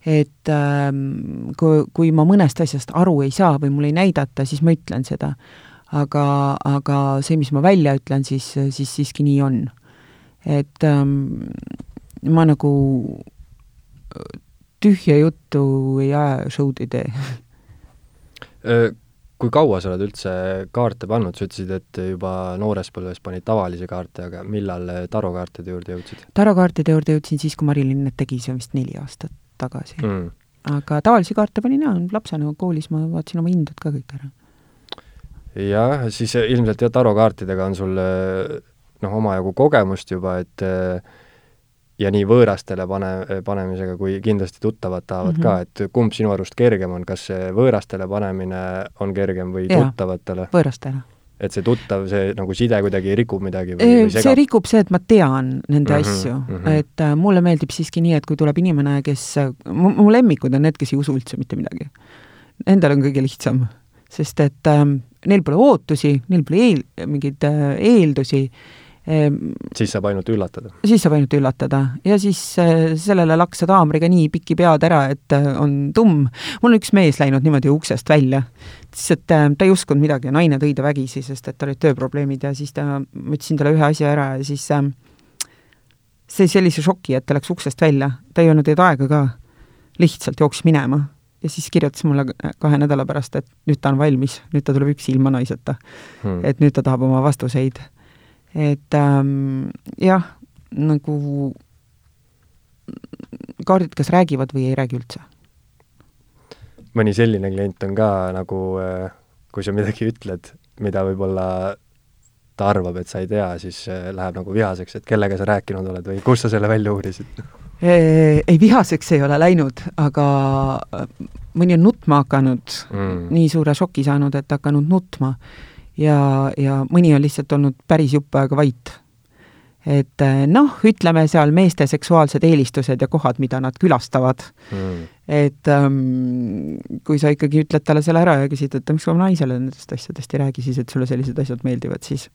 et ähm, kui, kui ma mõnest asjast aru ei saa või mulle ei näidata, siis ma ütlen seda. aga, aga see, mis ma välja ütlen, siis, siis siiski nii on. et ähm, ma nagu tühja juttu ei aja, show'd ei tee äh, kui kaua sa oled üldse kaarte pannud, sa ütlesid, et juba noores põlves panid tavalisi kaarte, aga millal tarokaartide juurde jõudsid? tarokaartide juurde jõudsin siis, kui Marilyn need tegi, see on vist neli aastat tagasi mm.. aga tavalisi kaarte panin jaa, lapsena koolis ma vaatasin oma hinded ka kõik ära. jah, siis ilmselt jah, tarokaartidega on sul noh, omajagu kogemust juba, et äh, ja nii võõrastele pane, panemisega kui kindlasti tuttavad tahavad mm -hmm. ka, et kumb sinu arust kergem on, kas see võõrastele panemine on kergem või ja, tuttavatele? võõrastele. et see tuttav, see nagu side kuidagi rikub midagi või, või segab? see rikub see, et ma tean nende mm -hmm, asju mm, -hmm. et äh, mulle meeldib siiski nii, et kui tuleb inimene, kes, mu lemmikud on need, kes ei usu üldse mitte midagi. Endal on kõige lihtsam, sest et äh, neil pole ootusi, neil pole eel, mingeid äh, eeldusi siis saab ainult üllatada? siis saab ainult üllatada. Ja siis äh, sellele laksad haamriga nii pikki pead ära, et äh, on tumm. mul on üks mees läinud niimoodi uksest välja, lihtsalt äh, ta ei uskunud midagi ja naine tõi ta vägisi, sest et tal olid tööprobleemid ja siis ta, ma ütlesin talle ühe asja ära ja siis see sellise šoki, et ta läks uksest välja, ta ei olnud teinud aega ka, lihtsalt jooksis minema. Ja siis kirjutas mulle kahe nädala pärast, et nüüd ta on valmis, nüüd ta tuleb üksi ilma naiseta. Hmm.. et nüüd ta tahab oma vastuseid et ähm, jah, nagu kaardid kas räägivad või ei räägi üldse. mõni selline klient on ka nagu, äh, kui sa midagi ütled, mida võib-olla ta arvab, et sa ei tea, siis äh, läheb nagu vihaseks, et kellega sa rääkinud oled või kust sa selle välja uurisid? ei, vihaseks ei ole läinud, aga äh, mõni on nutma hakanud mm., nii suure šoki saanud, et hakanud nutma ja, ja mõni on lihtsalt olnud päris jupp aega vait. et äh, noh, ütleme seal meeste seksuaalsed eelistused ja kohad, mida nad külastavad mm.. et ähm, kui sa ikkagi ütled talle selle ära ja küsid, et miks oma naisele nendest asjadest ei räägi siis, et sulle sellised asjad meeldivad, siis,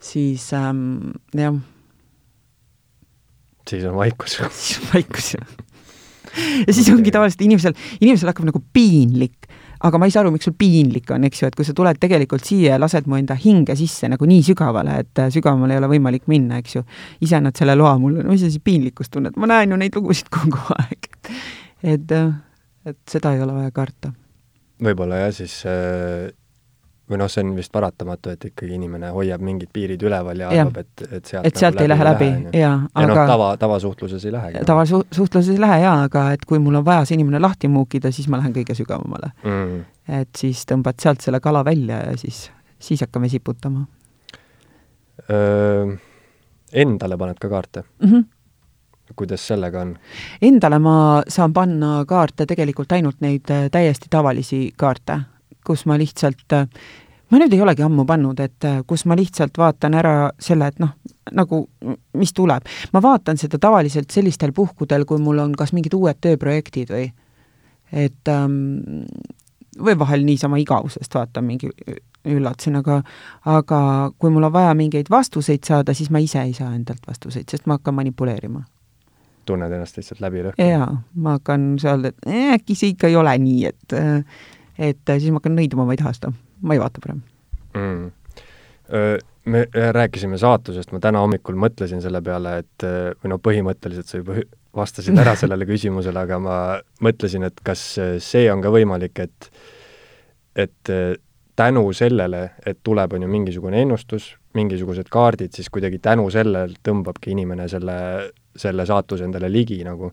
siis ähm, jah. siis on vaikus. siis on vaikus, jah. ja siis ongi tavaliselt inimesel, inimesel hakkab nagu piinlik aga ma ei saa aru, miks sul piinlik on, eks ju, et kui sa tuled tegelikult siia ja lased mu enda hinge sisse nagu nii sügavale, et äh, sügavamale ei ole võimalik minna, eks ju. ise annad selle loa mulle, no mis sa siis piinlikkust tunned, ma näen ju neid lugusid kogu aeg. et, äh, et seda ei ole vaja karta. võib-olla jah, siis äh, või noh, see on vist paratamatu, et ikkagi inimene hoiab mingid piirid üleval ja arvab, et, et sealt et sealt nagu ei lähe läbi, jaa. ja noh, tava, tavasuhtluses ei lähegi. tavasuhtluses ei lähe jaa, aga et kui mul on vaja see inimene lahti muukida, siis ma lähen kõige sügavamale mm.. et siis tõmbad sealt selle kala välja ja siis, siis hakkame siputama. Endale paned ka kaarte mm? -hmm kuidas sellega on? Endale ma saan panna kaarte tegelikult ainult neid äh, täiesti tavalisi kaarte, kus ma lihtsalt, ma nüüd ei olegi ammu pannud, et kus ma lihtsalt vaatan ära selle, et noh, nagu mis tuleb. ma vaatan seda tavaliselt sellistel puhkudel, kui mul on kas mingid uued tööprojektid või et ähm, või vahel niisama igavusest vaatan mingi üllatasin, aga aga kui mul on vaja mingeid vastuseid saada, siis ma ise ei saa endalt vastuseid, sest ma hakkan manipuleerima. tunned ennast lihtsalt läbi lõhki? jaa, ma hakkan seal, et äkki see ikka ei ole nii, et äh, et äh, siis ma hakkan nõiduma, ma ei taha seda, ma ei vaata parem. Mm.. Me rääkisime saatusest, ma täna hommikul mõtlesin selle peale, et või no põhimõtteliselt sa juba vastasid ära sellele küsimusele, aga ma mõtlesin, et kas see on ka võimalik, et et tänu sellele, et tuleb, on ju, mingisugune ennustus, mingisugused kaardid, siis kuidagi tänu sellel tõmbabki inimene selle, selle saatuse endale ligi nagu?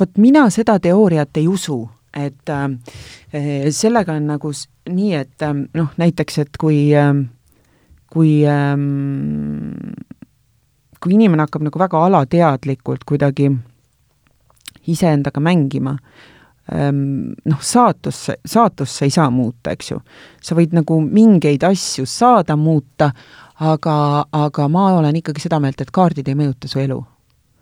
vot mina seda teooriat ei usu et äh, sellega on nagu nii, et äh, noh, näiteks, et kui äh,, kui äh, kui inimene hakkab nagu väga alateadlikult kuidagi iseendaga mängima, ähm, noh, saatusse, saatusse ei saa muuta, eks ju. sa võid nagu mingeid asju saada muuta, aga, aga ma olen ikkagi seda meelt, et kaardid ei mõjuta su elu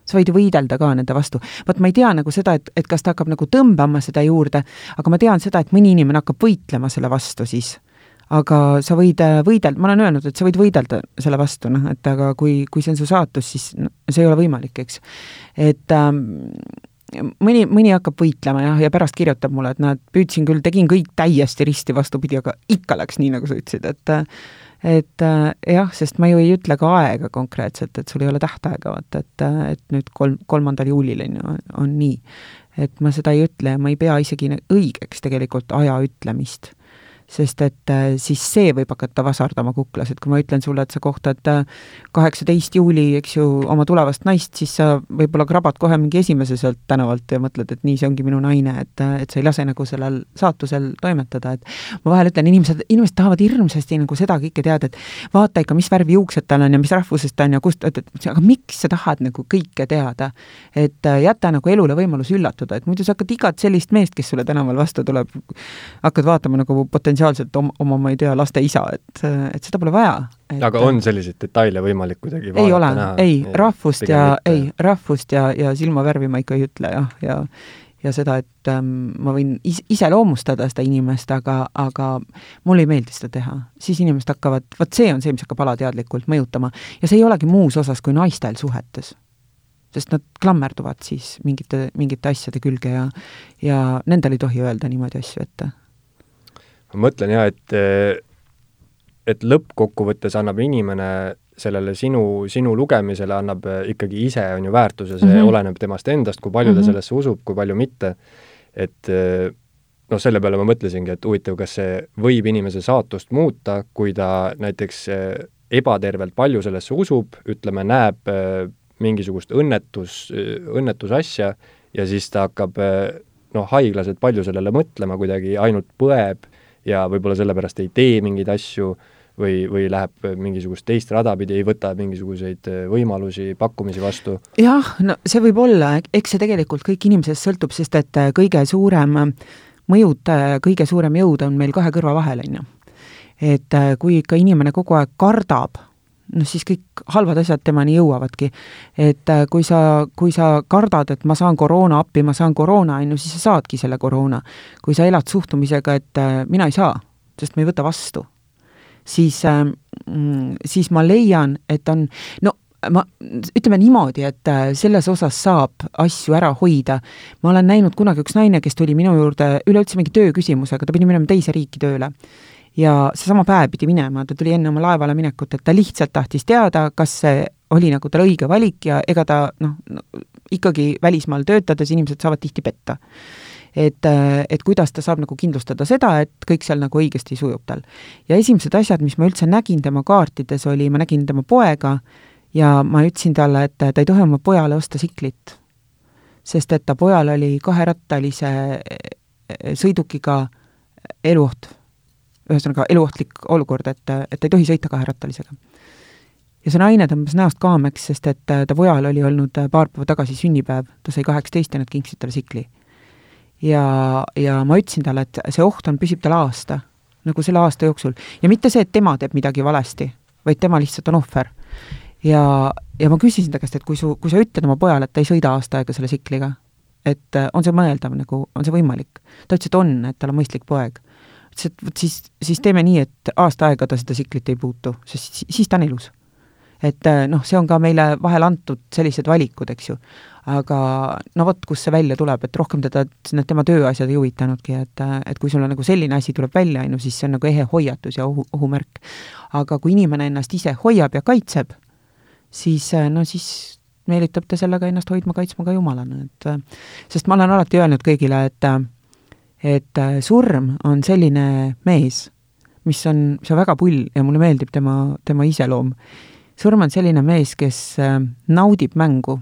sa võid ju võidelda ka nende vastu. vot ma ei tea nagu seda, et, et kas ta hakkab nagu tõmbama seda juurde, aga ma tean seda, et mõni inimene hakkab võitlema selle vastu siis. aga sa võid äh, võidelda, ma olen öelnud, et sa võid võidelda selle vastu, noh, et aga kui, kui see on su saatus, siis no, see ei ole võimalik, eks. et ähm, mõni, mõni hakkab võitlema jah, ja pärast kirjutab mulle, et näed, püüdsin küll, tegin kõik täiesti risti vastupidi, aga ikka läks nii, nagu sa ütlesid, et äh, et äh, jah, sest ma ju ei ütle ka aega konkreetselt, et sul ei ole tähtaega, vaata, et, äh, et nüüd kolm, kolmandal juulil on ju, on nii. et ma seda ei ütle ja ma ei pea isegi õigeks tegelikult aja ütlemist sest et äh, siis see võib hakata vasardama kuklas, et kui ma ütlen sulle, et sa kohtad äh, kaheksateist juuli, eks ju, oma tulevast naist, siis sa võib-olla krabad kohe mingi esimese sealt tänavalt ja mõtled, et nii, see ongi minu naine, et, äh, et sa ei lase nagu sellel saatusel toimetada, et ma vahel ütlen, inimesed, inimesed tahavad hirmsasti nagu seda kõike teada, et vaata ikka, mis värvi juuksed tal on ja mis rahvusest ta on ja kust, et, et aga miks sa tahad nagu kõike teada? et jäta nagu elule võimalus üllatuda, et muidu sa hakkad igat sellist meest, kes sulle tänaval vastu tuleb, hakkad vaatama nagu potentsiaalselt potentsiaalselt oma, oma, ma ei tea, laste isa, et, et seda pole vaja aga on selliseid detaile võimalik kuidagi ei ole, ei, rahvust ja, ei, rahvust ja, ja silmavärvi ma ikka ei ütle jah, ja ja seda, et ähm, ma võin is-, iseloomustada seda inimest, aga, aga mulle ei meeldi seda teha. siis inimesed hakkavad, vot see on see, mis hakkab alateadlikult mõjutama. ja see ei olegi muus osas kui naistel suhetes. sest nad klammerduvad siis mingite, mingite asjade külge ja ja nendel ei tohi öelda niimoodi asju ette ma mõtlen jah, et et lõppkokkuvõttes annab inimene sellele sinu, sinu lugemisele annab ikkagi ise, on ju, väärtuse, see mm -hmm. oleneb temast endast, kui palju mm -hmm. ta mhm. sellesse usub, kui palju mitte. et noh, selle peale ma mõtlesingi, et huvitav, kas see võib inimese saatust muuta, kui ta näiteks ebatervelt palju sellesse usub, ütleme, näeb mingisugust õnnetus, õnnetusasja ja siis ta hakkab noh, haiglaselt palju sellele mõtlema kuidagi, ainult põeb ja võib-olla sellepärast ei tee mingeid asju või, või läheb mingisugust teist rada pidi, ei võta mingisuguseid äh, võimalusi, pakkumisi vastu? jah, no see võib olla, eks see tegelikult kõik inimesest sõltub, sest et äh, kõige suurem mõjutaja ja kõige suurem jõud on meil kahe kõrva vahel, on ju. et äh, kui ikka inimene kogu aeg kardab noh siis kõik halvad asjad temani jõuavadki. et äh, kui sa, kui sa kardad, et ma saan koroona appi, ma saan koroona, on ju, siis sa saadki selle koroona. kui sa elad suhtumisega, et äh, mina ei saa, sest ma ei võta vastu, siis, mm, siis ma leian, et on, no ma, ütleme niimoodi, et äh, selles osas saab asju ära hoida. ma olen näinud kunagi üks naine, kes tuli minu juurde üleüldse mingi tööküsimusega, ta pidi minema teise riiki tööle. Ja seesama päev pidi minema, ta tuli enne oma laevale minekut, et ta lihtsalt tahtis teada, kas see oli nagu tal õige valik ja ega ta noh, ikkagi välismaal töötades inimesed saavad tihti petta et, et kuidas ta saab nagu kindlustada seda, et kõik seal nagu õigesti sujub tal. ja esimesed asjad, mis ma üldse nägin tema kaartides, oli, ma nägin tema poega, ja ma ütlesin talle, et ta ei tohi oma pojale osta siklit, sest et ta pojal oli kaherattalise eh, sõidukiga eluoht. Ühesõnaga, eluohtlik olukord, et, et ei tohi sõita kaherattalisega. ja see naine tõmbas näost kaameks, sest et ta pojal oli olnud paar päeva tagasi sünnipäev, ta sai kaheksateist ja nad kinksid talle sikli. ja, ja ma ütlesin talle, et see oht on, püsib tal aasta, nagu selle aasta jooksul. ja mitte see, et tema teeb midagi valesti, vaid tema lihtsalt on ohver ja, ja ma küsisin ta käest, et kui su, kui sa ütled oma pojale, et ta ei sõida aasta aega selle tsikliga, et äh, on see mõeldav nagu, on see võimalik? ta ütles, et on, et tal on mõistlik poeg. Ütles, et vot siis, siis teeme nii, et aasta aega ta seda tsiklit ei puutu, sest siis ta on ilus. et äh, noh, see on ka meile vahel antud sellised valikud, eks ju. aga no vot, kust see välja tuleb, et rohkem teda, need tema tööasjad ei huvitanudki, et, äh, et kui sul on nagu selline asi tuleb välja, on ju, siis see on nagu ehe hoiatus ja ohu, ohumärk. aga kui inimene ennast ise hoiab ja kaitseb, siis äh, no siis meelitab ta sellega ennast hoidma, kaitsma ka jumalana, et sest ma olen alati öelnud kõigile, et et surm on selline mees, mis on, see on väga pull ja mulle meeldib tema, tema iseloom. surm on selline mees, kes naudib mängu.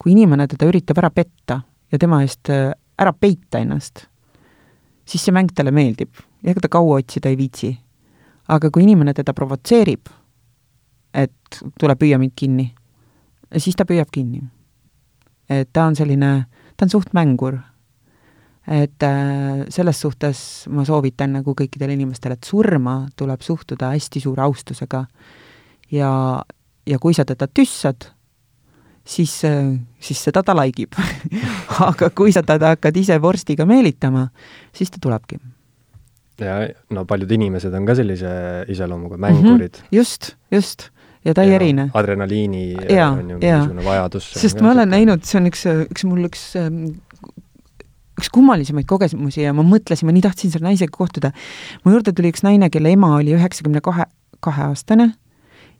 kui inimene teda üritab ära petta ja tema eest ära peita ennast, siis see mäng talle meeldib ega ta kaua otsida ei viitsi. aga kui inimene teda provotseerib et tule püüa mind kinni. siis ta püüab kinni. et ta on selline, ta on suht mängur. Et äh, selles suhtes ma soovitan nagu kõikidele inimestele, et surma tuleb suhtuda hästi suure austusega. ja, ja kui sa teda tüssad, siis, äh, siis seda ta laigib aga kui sa teda hakkad ise vorstiga meelitama, siis ta tulebki ja no paljud inimesed on ka sellise iseloomuga, mängurid mm. -hmm. just, just ja ta ei ja erine. adrenaliini ja, on ju mingisugune vajadus. sest ma olen näinud, see on üks, üks mul üks ähm, üks kummalisemaid kogemusi ja ma mõtlesin, ma nii tahtsin selle naisega kohtuda. mu juurde tuli üks naine, kelle ema oli üheksakümne kahe, kaheaastane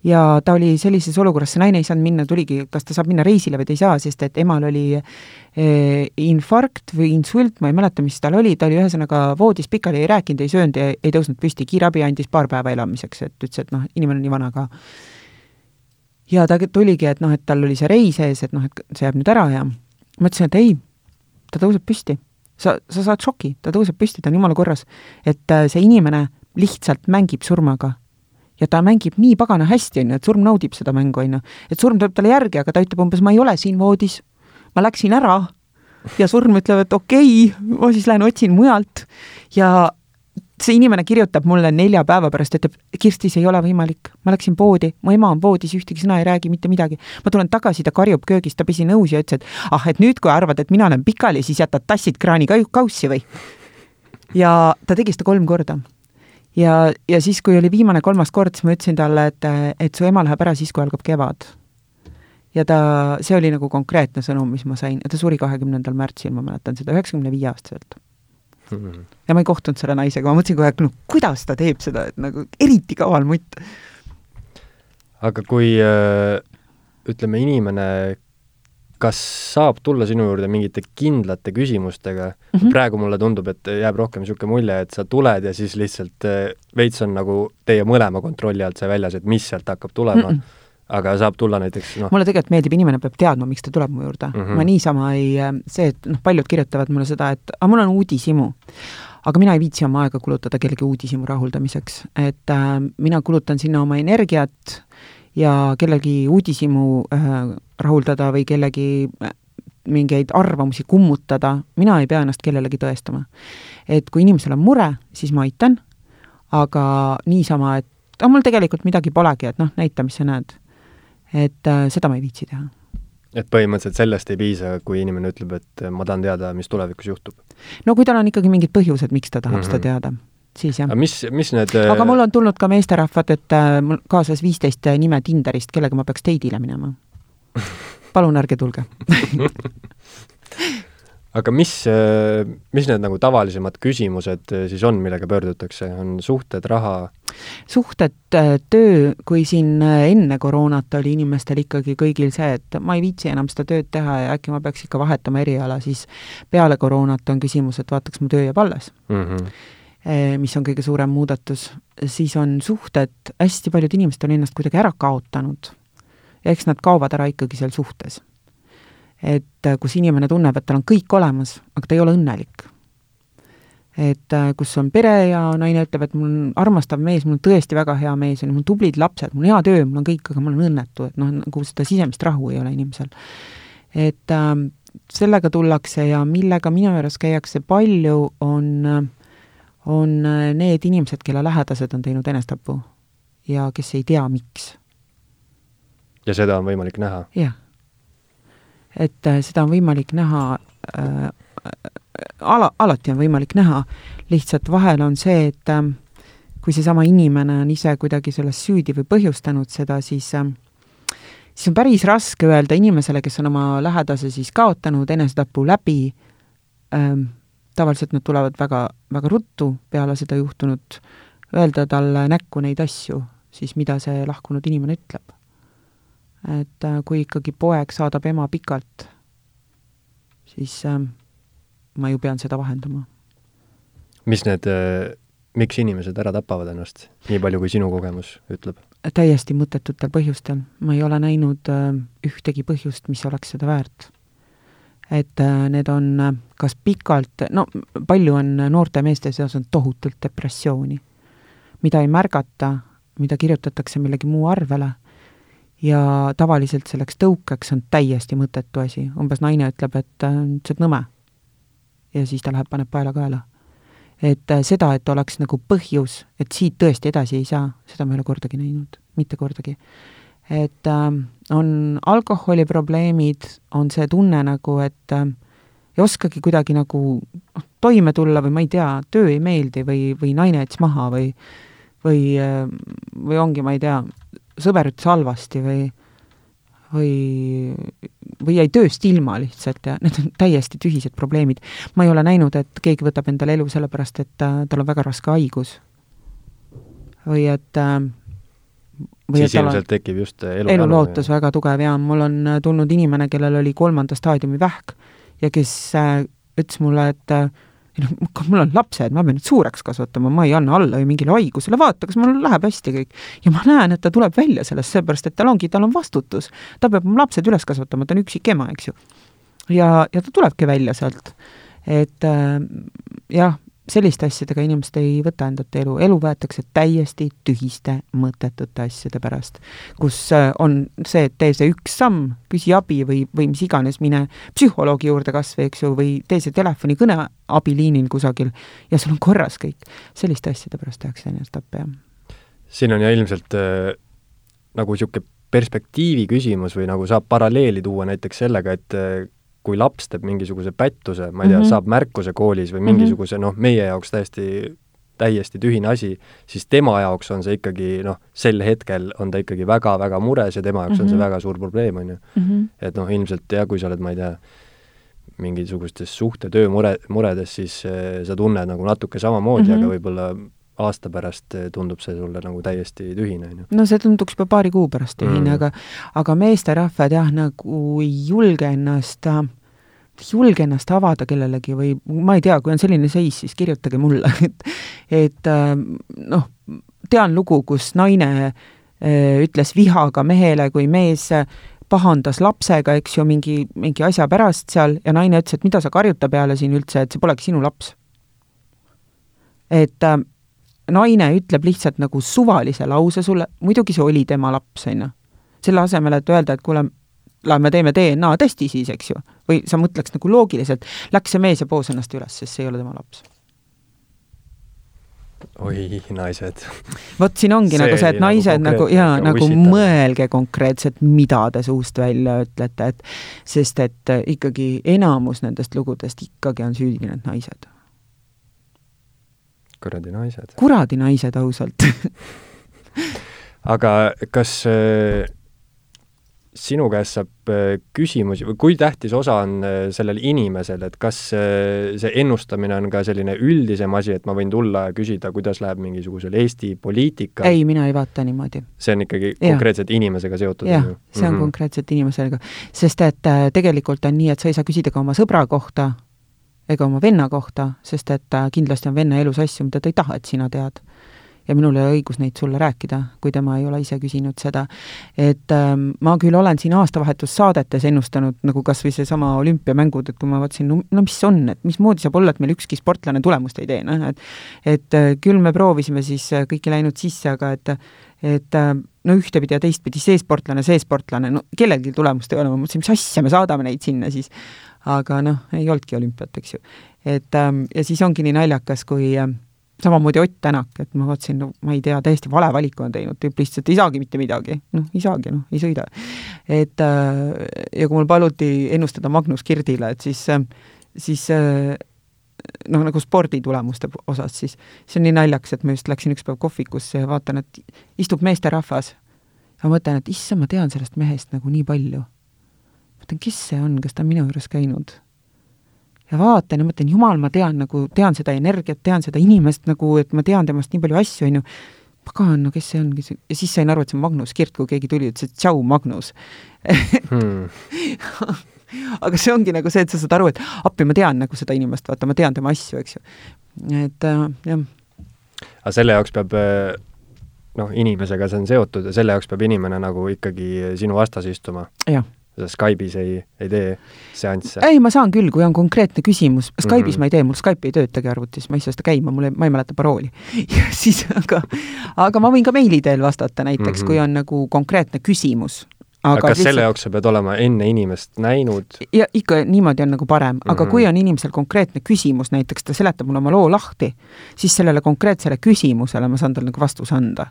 ja ta oli sellises olukorras, see naine ei saanud minna, tuligi, kas ta saab minna reisile või ta ei saa, sest et emal oli eh, infarkt või insult, ma ei mäleta, mis tal oli, ta oli ühesõnaga voodis pikali, ei rääkinud, ei söönud ei tõusnud püsti, kiirabi andis paar päeva elamiseks, et ütles, et noh, inimene on nii vana ka ja ta tuligi, et noh, et tal oli see reis ees, et noh, et see jääb nüüd ära ja ma ütlesin, et ei, ta tõuseb püsti. Sa, sa saad šoki, ta tõuseb püsti, ta on jumala korras. et äh, see inimene lihtsalt mängib surmaga. ja ta mängib nii pagana hästi, on ju, et surm naudib seda mängu, on ju. et surm tuleb talle järgi, aga ta ütleb umbes, ma ei ole siin voodis, ma läksin ära ja surm ütleb, et okei okay,, ma siis lähen otsin mujalt ja see inimene kirjutab mulle nelja päeva pärast, ütleb, Kirsti, see ei ole võimalik. ma läksin poodi, mu ema on voodis, ühtegi sõna ei räägi, mitte midagi. ma tulen tagasi, ta karjub köögis, ta pesi nõus ja ütles, et ah, et nüüd, kui arvad, et mina olen pikali, siis jätad tassid kraani kaussi või? ja ta tegi seda kolm korda. ja, ja siis, kui oli viimane kolmas kord, siis ma ütlesin talle, et, et su ema läheb ära siis, kui algab kevad. ja ta, see oli nagu konkreetne sõnum, mis ma sain ja ta suri kahekümnendal märtsil, ma mäletan seda, üheksakümne viie aastaselt mm. -hmm. ja ma ei kohtunud selle naisega, ma mõtlesin kogu aeg, no kuidas ta teeb seda, et nagu eriti kaval mutt. aga kui äh, ütleme, inimene kas saab tulla sinu juurde mingite kindlate küsimustega mm, -hmm. praegu mulle tundub, et jääb rohkem niisugune mulje, et sa tuled ja siis lihtsalt äh, veits on nagu teie mõlema kontrolli alt see väljas, et mis sealt hakkab tulema mm. -mm aga saab tulla näiteks noh mulle tegelikult meeldib, inimene peab teadma, miks ta tuleb mu juurde mm. -hmm. ma niisama ei, see, et noh, paljud kirjutavad mulle seda, et aga mul on uudishimu. aga mina ei viitsi oma aega kulutada kellegi uudishimu rahuldamiseks, et äh, mina kulutan sinna oma energiat ja kellegi uudishimu äh, rahuldada või kellegi äh, mingeid arvamusi kummutada, mina ei pea ennast kellelegi tõestama. et kui inimesel on mure, siis ma aitan, aga niisama, et aga mul tegelikult midagi polegi, et noh, näita, mis sa näed. Et äh, seda ma ei viitsi teha. et põhimõtteliselt sellest ei piisa, kui inimene ütleb, et ma tahan teada, mis tulevikus juhtub? no kui tal on ikkagi mingid põhjused, miks ta tahab mm -hmm. seda mhm. teada, siis jah. aga mis, mis need aga mul on tulnud ka meesterahvad, et äh, mul kaasas viisteist nime Tinderist, kellega ma peaks date'ile minema palun ärge tulge aga mis, mis need nagu tavalisemad küsimused siis on, millega pöördutakse, on suhted, raha? suhted, töö, kui siin enne koroonat oli inimestel ikkagi kõigil see, et ma ei viitsi enam seda tööd teha ja äkki ma peaks ikka vahetama eriala, siis peale koroonat on küsimus, et vaataks, mu töö jääb alles mm. -hmm mis on kõige suurem muudatus, siis on suhted, hästi paljud inimesed on ennast kuidagi ära kaotanud ja eks nad kaovad ära ikkagi seal suhtes. Et äh, kus inimene tunneb, et tal on kõik olemas, aga ta ei ole õnnelik. et äh, kus on pere ja naine ütleb, et mul on armastav mees, mul on tõesti väga hea mees, on mul tublid lapsed, mul on hea töö, mul on kõik, aga ma olen õnnetu, et noh, nagu seda sisemist rahu ei ole inimesel. et äh, sellega tullakse ja millega minu juures käiakse palju, on, on need inimesed, kelle lähedased on teinud enestapu ja kes ei tea, miks ja seda on võimalik näha? jah. Et äh, seda on võimalik näha äh,, ala, alati on võimalik näha, lihtsalt vahel on see, et äh, kui seesama inimene on ise kuidagi selles süüdi või põhjustanud seda, siis äh, siis on päris raske öelda inimesele, kes on oma lähedase siis kaotanud enesetapu läbi. Ähm,, tavaliselt nad tulevad väga, väga ruttu peale seda juhtunut, öelda talle näkku neid asju, siis mida see lahkunud inimene ütleb et äh, kui ikkagi poeg saadab ema pikalt, siis äh, ma ju pean seda vahendama. mis need, äh, miks inimesed ära tapavad ennast, nii palju kui sinu kogemus ütleb? täiesti mõttetutel põhjustel. ma ei ole näinud ühtegi põhjust, mis oleks seda väärt. et need on kas pikalt, no palju on noorte meeste seas on tohutult depressiooni, mida ei märgata, mida kirjutatakse millegi muu arvele ja tavaliselt selleks tõukeks on täiesti mõttetu asi, umbes naine ütleb, et äh, sa oled nõme. ja siis ta läheb, paneb paela kaela. et äh, seda, et oleks nagu põhjus, et siit tõesti edasi ei saa, seda ma ei ole kordagi näinud, mitte kordagi. et äh, on alkoholiprobleemid, on see tunne nagu, et äh, ei oskagi kuidagi nagu noh, toime tulla või ma ei tea, töö ei meeldi või, või naine jättis maha või või, äh, või ongi, ma ei tea, sõber ütles halvasti või või, või jäi tööst ilma lihtsalt ja need on täiesti tühised probleemid. ma ei ole näinud, et keegi võtab endale elu sellepärast, et äh, tal on väga raske haigus. või et äh, või siis ilmselt tekib just elu elulootus väga tugev ja mul on äh, tulnud inimene, kellel oli kolmanda staadiumi vähk ja kes äh, ütles mulle, et äh, noh, mul on lapsed, ma pean nüüd suureks kasvatama, ma ei anna alla ju mingile haigusele, vaata, kas mul läheb hästi kõik. ja ma näen, et ta tuleb välja sellest, seepärast et tal ongi, tal on vastutus. ta peab oma lapsed üles kasvatama, ta on üksik ema, eks ju. ja, ja ta tulebki välja sealt. et äh, jah, selliste asjadega inimesed ei võta endalt elu, elu võetakse täiesti tühiste mõttetute asjade pärast. kus äh, on see, et tee see üks samm, küsi abi või, või mis iganes, mine psühholoogi juurde kas või, eks ju, või tee see telefonikõne abiliinil kusagil ja sul on korras kõik. selliste asjade pärast tehakse enesetappe, jah. siin on ja ilmselt äh, nagu niisugune perspektiivi küsimus või nagu saab paralleeli tuua näiteks sellega, et äh, kui laps teeb mingisuguse pättuse, ma ei tea mm, -hmm. saab märkuse koolis või mingisuguse mm -hmm. noh, meie jaoks täiesti, täiesti tühine asi, siis tema jaoks on see ikkagi noh, sel hetkel on ta ikkagi väga-väga mures ja tema jaoks mm -hmm. on see mhm. väga suur probleem, on ju. Mhm. et noh, ilmselt jah, kui sa oled, ma ei tea, mingisugustes suhtetöö mure, muredes, siis äh, sa tunned nagu natuke samamoodi mm, -hmm. aga mhm. võib-olla aasta pärast eh, tundub see sulle nagu täiesti tühine, on ju. no see tunduks juba paari kuu pärast tühine mm., aga aga meesterahvad jah, nagu ei julge ennast äh, julge ennast avada kellelegi või ma ei tea, kui on selline seis, siis kirjutage mulle, et et äh, noh, tean lugu, kus naine äh, ütles vihaga mehele, kui mees pahandas lapsega, eks ju, mingi, mingi asja pärast seal ja naine ütles, et mida sa karjuta peale siin üldse, et see polegi sinu laps. et naine ütleb lihtsalt nagu suvalise lause sulle, muidugi see oli tema laps, on ju. selle asemel, et öelda, et kuule, lähme teeme DNA testi siis, eks ju. või sa mõtleks nagu loogiliselt, läks see mees ja poos ennast üles, sest see ei ole tema laps. oi, naised. vot siin ongi see nagu see, et nagu naised nagu, nagu jaa, nagu ussitada. mõelge konkreetselt, mida te suust välja ütlete, et sest et ikkagi enamus nendest lugudest ikkagi on süüdi need naised. Kuradi naised. kuradi naised, ausalt aga kas äh, sinu käest saab äh, küsimusi või kui tähtis osa on äh, sellel inimesel, et kas äh, see ennustamine on ka selline üldisem asi, et ma võin tulla ja küsida, kuidas läheb mingisugusel Eesti poliitika? ei, mina ei vaata niimoodi. see on ikkagi ja. konkreetselt inimesega seotud? jah, see on mm -hmm. konkreetselt inimesega. sest et tegelikult on nii, et sa ei saa küsida ka oma sõbra kohta ega oma venna kohta, sest et kindlasti on venna elus asju, mida ta ei taha, et sina tead ja minul ei ole õigus neid sulle rääkida, kui tema ei ole ise küsinud seda. et ähm, ma küll olen siin aastavahetussaadetes ennustanud nagu kas või seesama olümpiamängud, et kui ma vaatasin, no, no mis on, et mismoodi saab olla, et meil ükski sportlane tulemust ei tee, noh et et äh, küll me proovisime siis, äh, kõik ei läinud sisse, aga et et äh, no ühtepidi ja teistpidi, see sportlane, see sportlane, no kellelgi tulemust ei ole, ma mõtlesin, mis asja, me saadame neid sinna siis. Aga noh, ei olnudki olümpiat, eks ju. et ähm, ja siis ongi nii naljakas, kui äh, samamoodi Ott Tänak, et ma vaatasin, no ma ei tea, täiesti vale valiku on teinud, tüüp lihtsalt ei saagi mitte midagi, noh, ei saagi, noh, ei sõida. et äh, ja kui mul paluti ennustada Magnus Kirdile, et siis, äh, siis äh, noh, nagu sporditulemuste osas, siis see on nii naljakas, et ma just läksin üks päev kohvikusse ja vaatan, et istub meesterahvas ma mõtlen, et issand, ma tean sellest mehest nagu nii palju. Mõtlen, kes see on, kes ta on minu juures käinud ja vaatan ja mõtlen, jumal, ma tean nagu, tean seda energiat, tean seda inimest nagu, et ma tean temast nii palju asju, on ju, pagan, no kes see on, kes ja siis sain aru, et see on Magnus Kirt, kui keegi tuli, ütles, et tšau, Magnus hmm. aga see ongi nagu see, et sa saad aru, et appi, ma tean nagu seda inimest, vaata, ma tean tema asju, eks ju. et äh, jah. aga selle jaoks peab äh, noh, inimesega see on seotud ja selle jaoks peab inimene nagu ikkagi sinu vastas istuma? jah Skype'is ei, ei tee seansse? ei, ma saan küll, kui on konkreetne küsimus, Skype'is mm -hmm. ma ei tee, mul Skype ei töötagi arvutis, ma ei saa seda käima, mul ei, ma ei mäleta parooli. ja siis aga, aga ma võin ka meili teel vastata näiteks mm, -hmm. kui on nagu konkreetne küsimus aga, aga kas lihtsalt... selle jaoks sa pead olema enne inimest näinud? ja ikka niimoodi on nagu parem, aga mm -hmm. kui on inimesel konkreetne küsimus, näiteks ta seletab mulle oma loo lahti, siis sellele konkreetsele küsimusele ma saan talle nagu vastuse anda.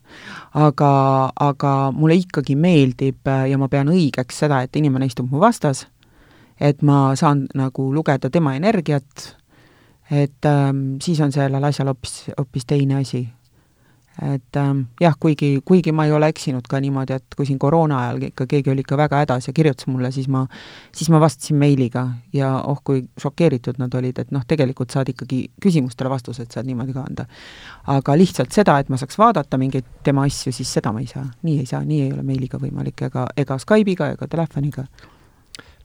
aga, aga mulle ikkagi meeldib ja ma pean õigeks seda, et inimene istub mu vastas, et ma saan nagu lugeda tema energiat, et ähm, siis on sellel asjal hoopis, hoopis teine asi et ähm, jah, kuigi, kuigi ma ei ole eksinud ka niimoodi, et kui siin koroona ajal ikka keegi oli ikka väga hädas ja kirjutas mulle, siis ma, siis ma vastasin meiliga ja oh kui šokeeritud nad olid, et noh, tegelikult saad ikkagi küsimustele vastused saad niimoodi ka anda. aga lihtsalt seda, et ma saaks vaadata mingeid tema asju, siis seda ma ei saa, nii ei saa, nii ei ole meiliga võimalik ega, ega Skype'iga ega telefoniga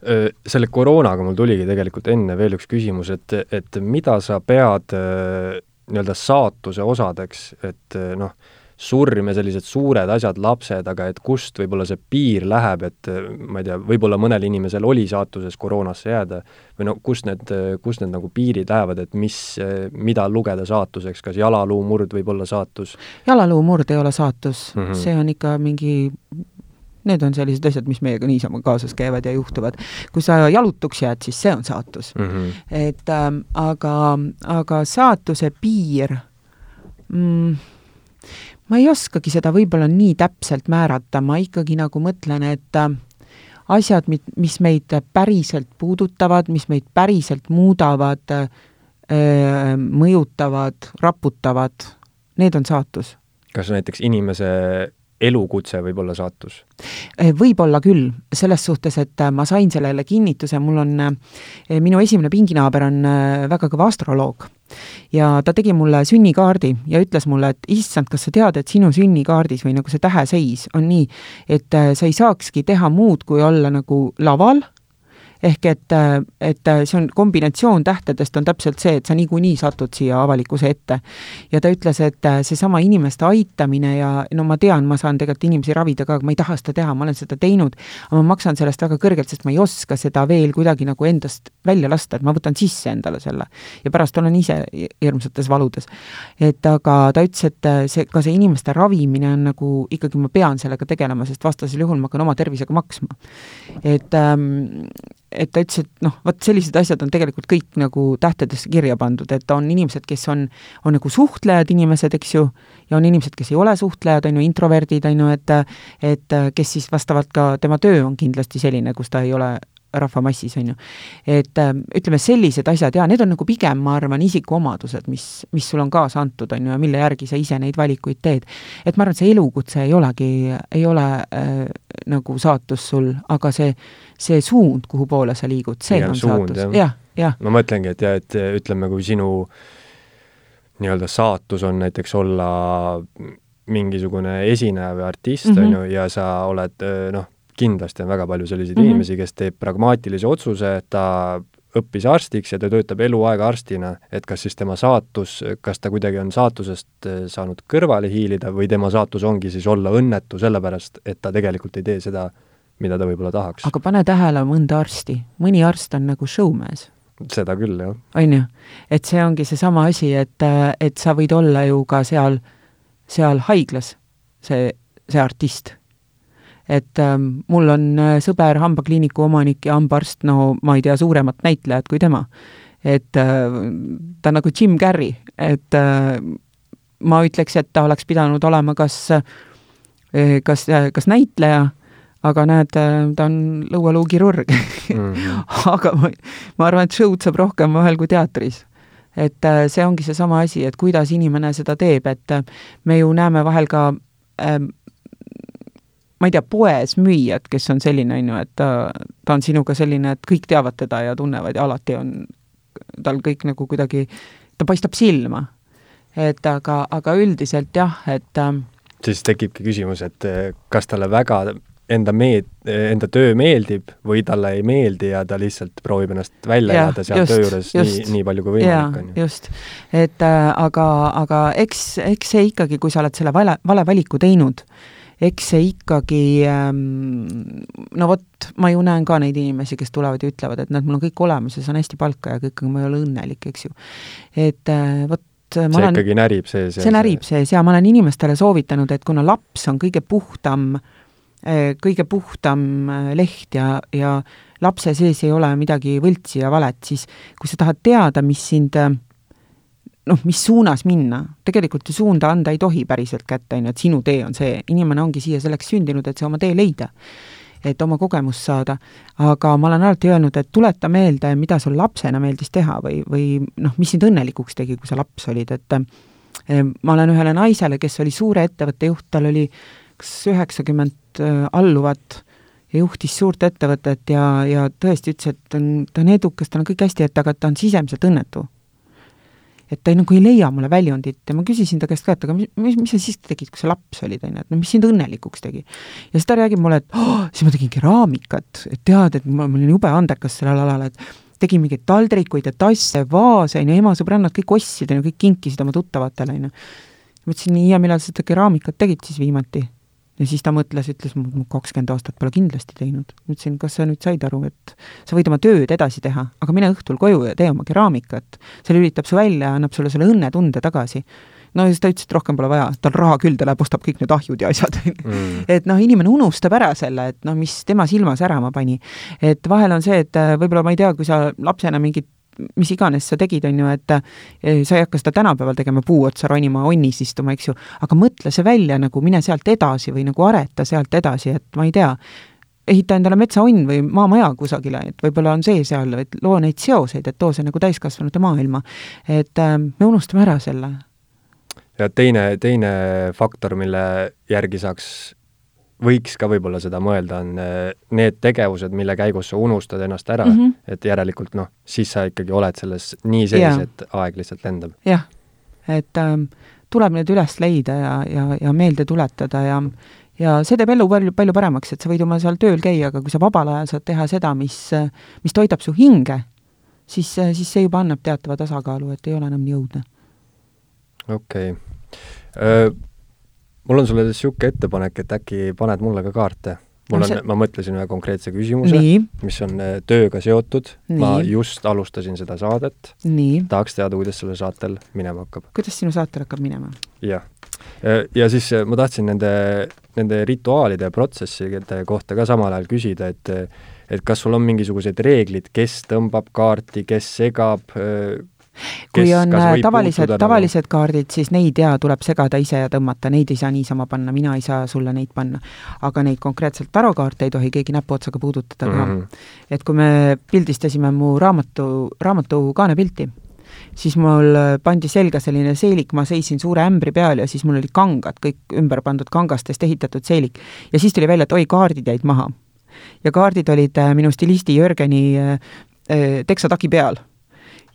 selle koroonaga mul tuligi tegelikult enne veel üks küsimus, et, et mida sa pead nii-öelda saatuse osadeks, et eh, noh, surm ja sellised suured asjad, lapsed, aga et kust võib-olla see piir läheb, et eh, ma ei tea, võib-olla mõnel inimesel oli saatuses koroonasse jääda, või no kust need, kust need nagu piirid lähevad, et mis, mida lugeda saatuseks, kas jalaluumurd võib olla saatus? jalaluumurd ei ole saatus mm, -hmm. see on ikka mingi Need on sellised asjad, mis meiega niisama kaasas käivad ja juhtuvad. kui sa jalutuks jääd, siis see on saatus mm. -hmm. et ähm, aga, aga saatuse piir mm, ma ei oskagi seda võib-olla nii täpselt määrata, ma ikkagi nagu mõtlen, et äh, asjad, mis meid päriselt puudutavad, mis meid päriselt muudavad äh,, mõjutavad, raputavad, need on saatus. kas näiteks inimese elukutse võib olla saatus? Eh, võib-olla küll, selles suhtes, et äh, ma sain sellele kinnituse, mul on, äh, minu esimene pinginaaber on äh, väga kõva astroloog ja ta tegi mulle sünnikaardi ja ütles mulle, et issand, kas sa tead, et sinu sünnikaardis või nagu see täheseis on nii, et sa ei saakski teha muud, kui olla nagu laval ehk et, et see on kombinatsioon tähtedest on täpselt see, et sa niikuinii satud siia avalikkuse ette. ja ta ütles, et seesama inimeste aitamine ja no ma tean, ma saan tegelikult inimesi ravida ka, aga ma ei taha seda teha, ma olen seda teinud, aga ma maksan sellest väga kõrgelt, sest ma ei oska seda veel kuidagi nagu endast välja lasta, et ma võtan sisse endale selle. ja pärast olen ise hirmsates valudes. et aga ta ütles, et see, ka see inimeste ravimine on nagu, ikkagi ma pean sellega tegelema, sest vastasel juhul ma hakkan oma tervisega maksma. et ähm, et ta ütles, et noh, vot sellised asjad on tegelikult kõik nagu tähtedesse kirja pandud, et on inimesed, kes on, on nagu suhtlejad inimesed, eks ju, ja on inimesed, kes ei ole suhtlejad, on ju, introverdid, on ju, et et kes siis vastavalt ka, tema töö on kindlasti selline, kus ta ei ole rahvamassis, on ju. et äh, ütleme, sellised asjad jaa, need on nagu pigem, ma arvan, isikuomadused, mis, mis sul on kaasa antud, on ju, ja mille järgi sa ise neid valikuid teed. et ma arvan, et see elukutse ei olegi, ei ole äh, nagu saatus sul, aga see, see suund, kuhu poole sa liigud, see Pigem on suund, saatus ja,, jah, jah. ma mõtlengi, et jah, et ütleme, kui sinu nii-öelda saatus on näiteks olla mingisugune esineja või artist mm, on -hmm. ju, ja sa oled noh, kindlasti on väga palju selliseid mm -hmm. inimesi, kes teeb pragmaatilise otsuse, ta õppis arstiks ja ta töötab eluaeg arstina, et kas siis tema saatus, kas ta kuidagi on saatusest eh, saanud kõrvale hiilida või tema saatus ongi siis olla õnnetu sellepärast, et ta tegelikult ei tee seda, mida ta võib-olla tahaks. aga pane tähele mõnda arsti, mõni arst on nagu showmees. seda küll, jah. on ju, et see ongi seesama asi, et, et sa võid olla ju ka seal, seal haiglas, see, see artist et ähm, mul on äh, sõber hambakliiniku omanik ja hambaarst, no ma ei tea suuremat näitlejat kui tema. et äh, ta on nagu Jim Carrey, et äh, ma ütleks, et ta oleks pidanud olema kas äh,, kas äh,, kas näitleja, aga näed, ta on lõualuukirurg mm. -hmm. aga ma, ma arvan, et show'd saab rohkem vahel kui teatris et see ongi seesama asi, et kuidas inimene seda teeb, et me ju näeme vahel ka äh, ma ei tea, poes müüjad, kes on selline, on ju, et ta, ta on sinuga selline, et kõik teavad teda ja tunnevad ja alati on tal kõik nagu kuidagi, ta paistab silma. et aga, aga üldiselt jah, et äh, siis tekibki küsimus, et äh, kas talle väga enda meed-, enda töö meeldib või talle ei meeldi ja ta lihtsalt proovib ennast välja ja, jääda seal just, töö juures just, nii, nii palju kui võimalik, on ju. just, et äh, aga, aga eks, eks see ikkagi, kui sa oled selle vale, vale valiku teinud, eks see ikkagi ähm, no vot, ma ju näen ka neid inimesi, kes tulevad ja ütlevad, et näed, mul on kõik olemas ja saan hästi palka ja kõik, aga ma ei ole õnnelik, eks ju. et äh, vot ma see olen, ikkagi närib sees. see närib sees ja ma olen inimestele soovitanud, et kuna laps on kõige puhtam, äh, kõige puhtam äh, leht ja, ja lapse sees ei ole midagi võltsi ja valet, siis kui sa tahad teada, mis sind noh, mis suunas minna, tegelikult ju suunda anda ei tohi päriselt kätte, on ju, et sinu tee on see, inimene ongi siia selleks sündinud, et see oma tee leida. et oma kogemust saada, aga ma olen alati öelnud, et tuleta meelde, mida sul lapsena meeldis teha või, või noh, mis sind õnnelikuks tegi, kui sa laps olid, et eh, ma olen ühele naisele, kes oli suure ettevõtte juht, tal oli kas üheksakümmend eh, alluvat ja juhtis suurt ettevõtet ja, ja tõesti ütles, et ta on, ta on edukas, tal on kõik hästi, et aga ta on sisemiselt õnnetu et ta ei, nagu ei leia mulle väljundit ja ma küsisin ta käest ka, et aga mis, mis, mis sa siis tegid, kui sa laps olid, on ju, et no mis sind õnnelikuks tegi. ja siis ta räägib mulle, et oh, siis ma tegin keraamikat, et tead, et ma, ma olin jube andekas sellel alal, et tegin mingeid taldrikuid ja tasse, vaase, on ju, ema sõbrannad kõik ostsid, on ju, kõik kinkisid oma tuttavatele, on ju. ma ütlesin, nii, ja millal sa seda keraamikat tegid siis viimati? Ja siis ta mõtles, ütles, ma kakskümmend aastat pole kindlasti teinud. ütlesin, kas sa nüüd said aru, et sa võid oma tööd edasi teha, aga mine õhtul koju ja tee oma keraamikat. see lülitab su välja ja annab sulle selle õnnetunde tagasi. no ja siis ta ütles, et rohkem pole vaja, tal raha küll, ta läheb, ostab kõik need ahjud ja asjad mm.. et noh, inimene unustab ära selle, et noh, mis tema silma särama pani. et vahel on see, et äh, võib-olla ma ei tea, kui sa lapsena mingit mis iganes sa tegid, on ju, et eh, sa ei hakka seda tänapäeval tegema, puu otsa ronima, onnis istuma, eks ju, aga mõtle see välja nagu, mine sealt edasi või nagu areta sealt edasi, et ma ei tea, ehita endale metsaonn või maamaja kusagile, et võib-olla on see seal, et loo neid seoseid, et too see nagu täiskasvanute maailma. et äh, me unustame ära selle. ja teine, teine faktor, mille järgi saaks võiks ka võib-olla seda mõelda, on äh, need tegevused, mille käigus sa unustad ennast ära mm, -hmm. et järelikult noh, siis sa ikkagi oled selles nii sees, et aeg lihtsalt lendab. jah, et ähm, tuleb need üles leida ja, ja, ja meelde tuletada ja ja see teeb elu palju, palju paremaks, et sa võid oma seal tööl käia, aga kui sa vabal ajal saad teha seda, mis, mis toidab su hinge, siis, siis see juba annab teatava tasakaalu, et ei ole enam nii õudne. okei okay mul on sulle niisugune ettepanek, et äkki paned mulle ka kaarte? mul on ma mõtlesin ühe konkreetse küsimuse, mis on äh, tööga seotud, ma just alustasin seda saadet, tahaks teada, kuidas sellel saatel minema hakkab. kuidas sinu saatel hakkab minema? jah. ja siis äh, ma tahtsin nende, nende rituaalide ja protsesside kohta ka samal ajal küsida, et et kas sul on mingisugused reeglid, kes tõmbab kaarti, kes segab, kui on äh, tavalised, tavalised kaardid, siis neid jaa, tuleb segada ise ja tõmmata, neid ei saa niisama panna, mina ei saa sulle neid panna. aga neid konkreetselt tarokaarte ei tohi keegi näpuotsaga puudutada ka mm. -hmm. et kui me pildistasime mu raamatu, raamatu kaanepilti, siis mul pandi selga selline seelik, ma seisin suure ämbri peal ja siis mul olid kangad, kõik ümber pandud kangastest ehitatud seelik. ja siis tuli välja, et oi, kaardid jäid maha. ja kaardid olid äh, minu stilisti Jörgeni äh, äh, teksatagi peal.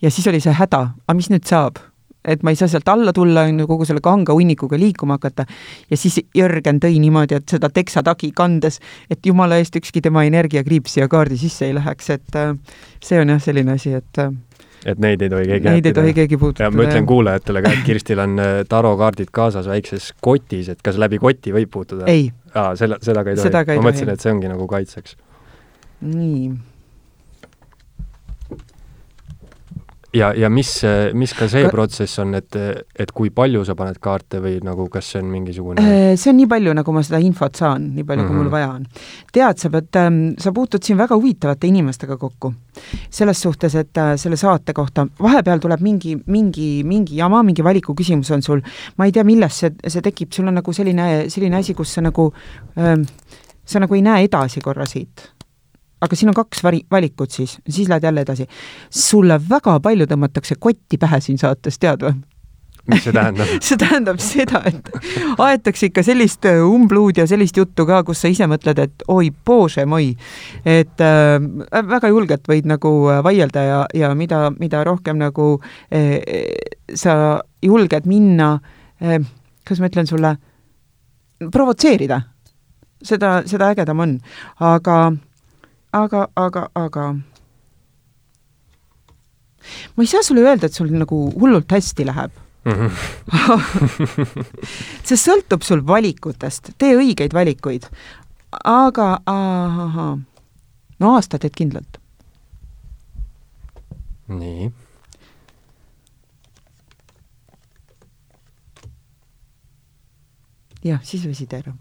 Ja siis oli see häda, aga mis nüüd saab? et ma ei saa sealt alla tulla, on ju, kogu selle kanga hunnikuga liikuma hakata ja siis Jörgen tõi niimoodi, et seda teksatagi kandes, et jumala eest ükski tema energiakriips siia kaardi sisse ei läheks, et äh, see on jah selline asi, et äh, et neid ei tohi keegi neid ei tohi keegi puudutada. ma ütlen kuulajatele ka, et Kirstil on äh, tarokaardid kaasas väikses kotis, et kas läbi koti võib puutuda? ei, aa, selle, seda ka ei tohi ma mõtlesin, tohi. et see ongi nagu kaitseks. nii, ja, ja mis, mis ka see Ka- protsess on, et, et kui palju sa paned kaarte või nagu kas see on mingisugune Äh, see on nii palju, nagu ma seda infot saan, nii palju, kui Mhm. mul vaja on. tead sa, pead ähm,, sa puutud siin väga huvitavate inimestega kokku. selles suhtes, et äh, selle saate kohta vahepeal tuleb mingi, mingi, mingi jama, mingi valiku küsimus on sul, ma ei tea, millest see, see tekib, sul on nagu selline, selline asi, kus sa nagu ähm,, sa nagu ei näe edasi korra siit aga siin on kaks vari-, valikut siis, siis lähed jälle edasi. sulle väga palju tõmmatakse kotti pähe siin saates, tead või? mis see tähendab? see tähendab seda, et aetakse ikka sellist äh, umbluud ja sellist juttu ka, kus sa ise mõtled, et oi, bože moi. et äh, väga julgelt võid nagu äh, vaielda ja, ja mida, mida rohkem nagu äh, sa julged minna äh,, kuidas ma ütlen sulle, provotseerida, seda, seda ägedam on, aga, aga, aga, aga ma ei saa sulle öelda, et sul nagu hullult hästi läheb see sõltub sul valikutest, tee õigeid valikuid. aga ahahah, no aasta teed kindlalt. nii, jah, siis võisid ära.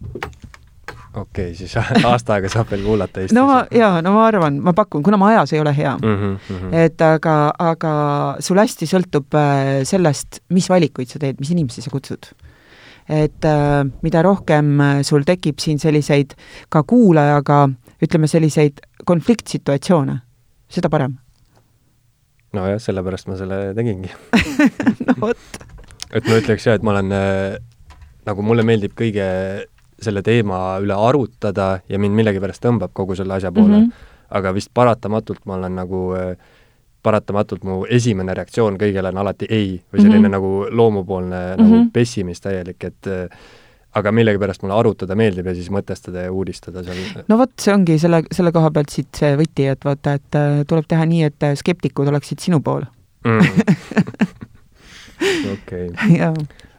Okei okay,, siis aasta aega saab veel kuulata Eestis no ma, jaa, no ma arvan, ma pakun, kuna ma ajas ei ole hea mm., mm. -hmm. et aga, aga sul hästi sõltub äh, sellest, mis valikuid sa teed, mis inimesi sa kutsud. et äh, mida rohkem äh, sul tekib siin selliseid ka kuulajaga, ütleme selliseid konfliktsituatsioone, seda parem. nojah, sellepärast ma selle tegingi. no vot, et ma ütleks jah, et ma olen äh, nagu mulle meeldib kõige selle teema üle arutada ja mind millegipärast tõmbab kogu selle asja poole mm. -hmm. aga vist paratamatult ma olen nagu äh, paratamatult mu esimene reaktsioon kõigele on alati ei või selline mm. -hmm. nagu loomupoolne mm -hmm. nagu Mhm. pessimist täielik, et äh, aga millegipärast mulle arutada meeldib ja siis mõtestada ja uudistada seal no vot, see ongi selle, selle koha pealt siit see võti, et vaata, et äh, tuleb teha nii, et skeptikud oleksid sinu pool mm. okei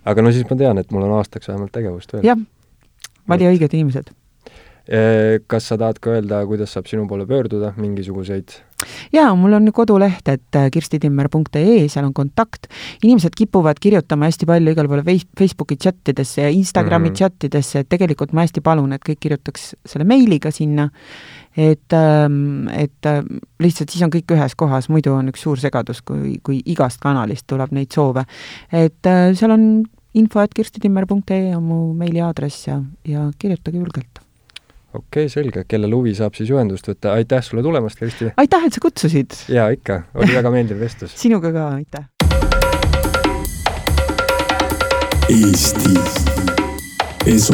aga no siis ma tean, et mul on aastaks vähemalt tegevust veel. jah, vali õiged inimesed. kas sa tahad ka öelda, kuidas saab sinu poole pöörduda, mingisuguseid jaa, mul on koduleht, et äh, kirstitimmer.ee, seal on kontakt. inimesed kipuvad kirjutama hästi palju igale poole Face- Facebooki chatidesse ja Instagrami mm -hmm. chatidesse, et tegelikult ma hästi palun, et kõik kirjutaks selle meiliga sinna, et, et äh, lihtsalt siis on kõik ühes kohas, muidu on üks suur segadus, kui, kui igast kanalist tuleb neid soove. et äh, seal on info, et kirstitimmer.ee on mu meiliaadress ja, ja kirjutage julgelt. okei okay,, selge, kellel huvi, saab siis ühendust võtta, aitäh sulle tulemast, Kristi! aitäh, et sa kutsusid, jaa, ikka, oli väga meeldiv vestlus. sinuga ka, aitäh! Eesti Esu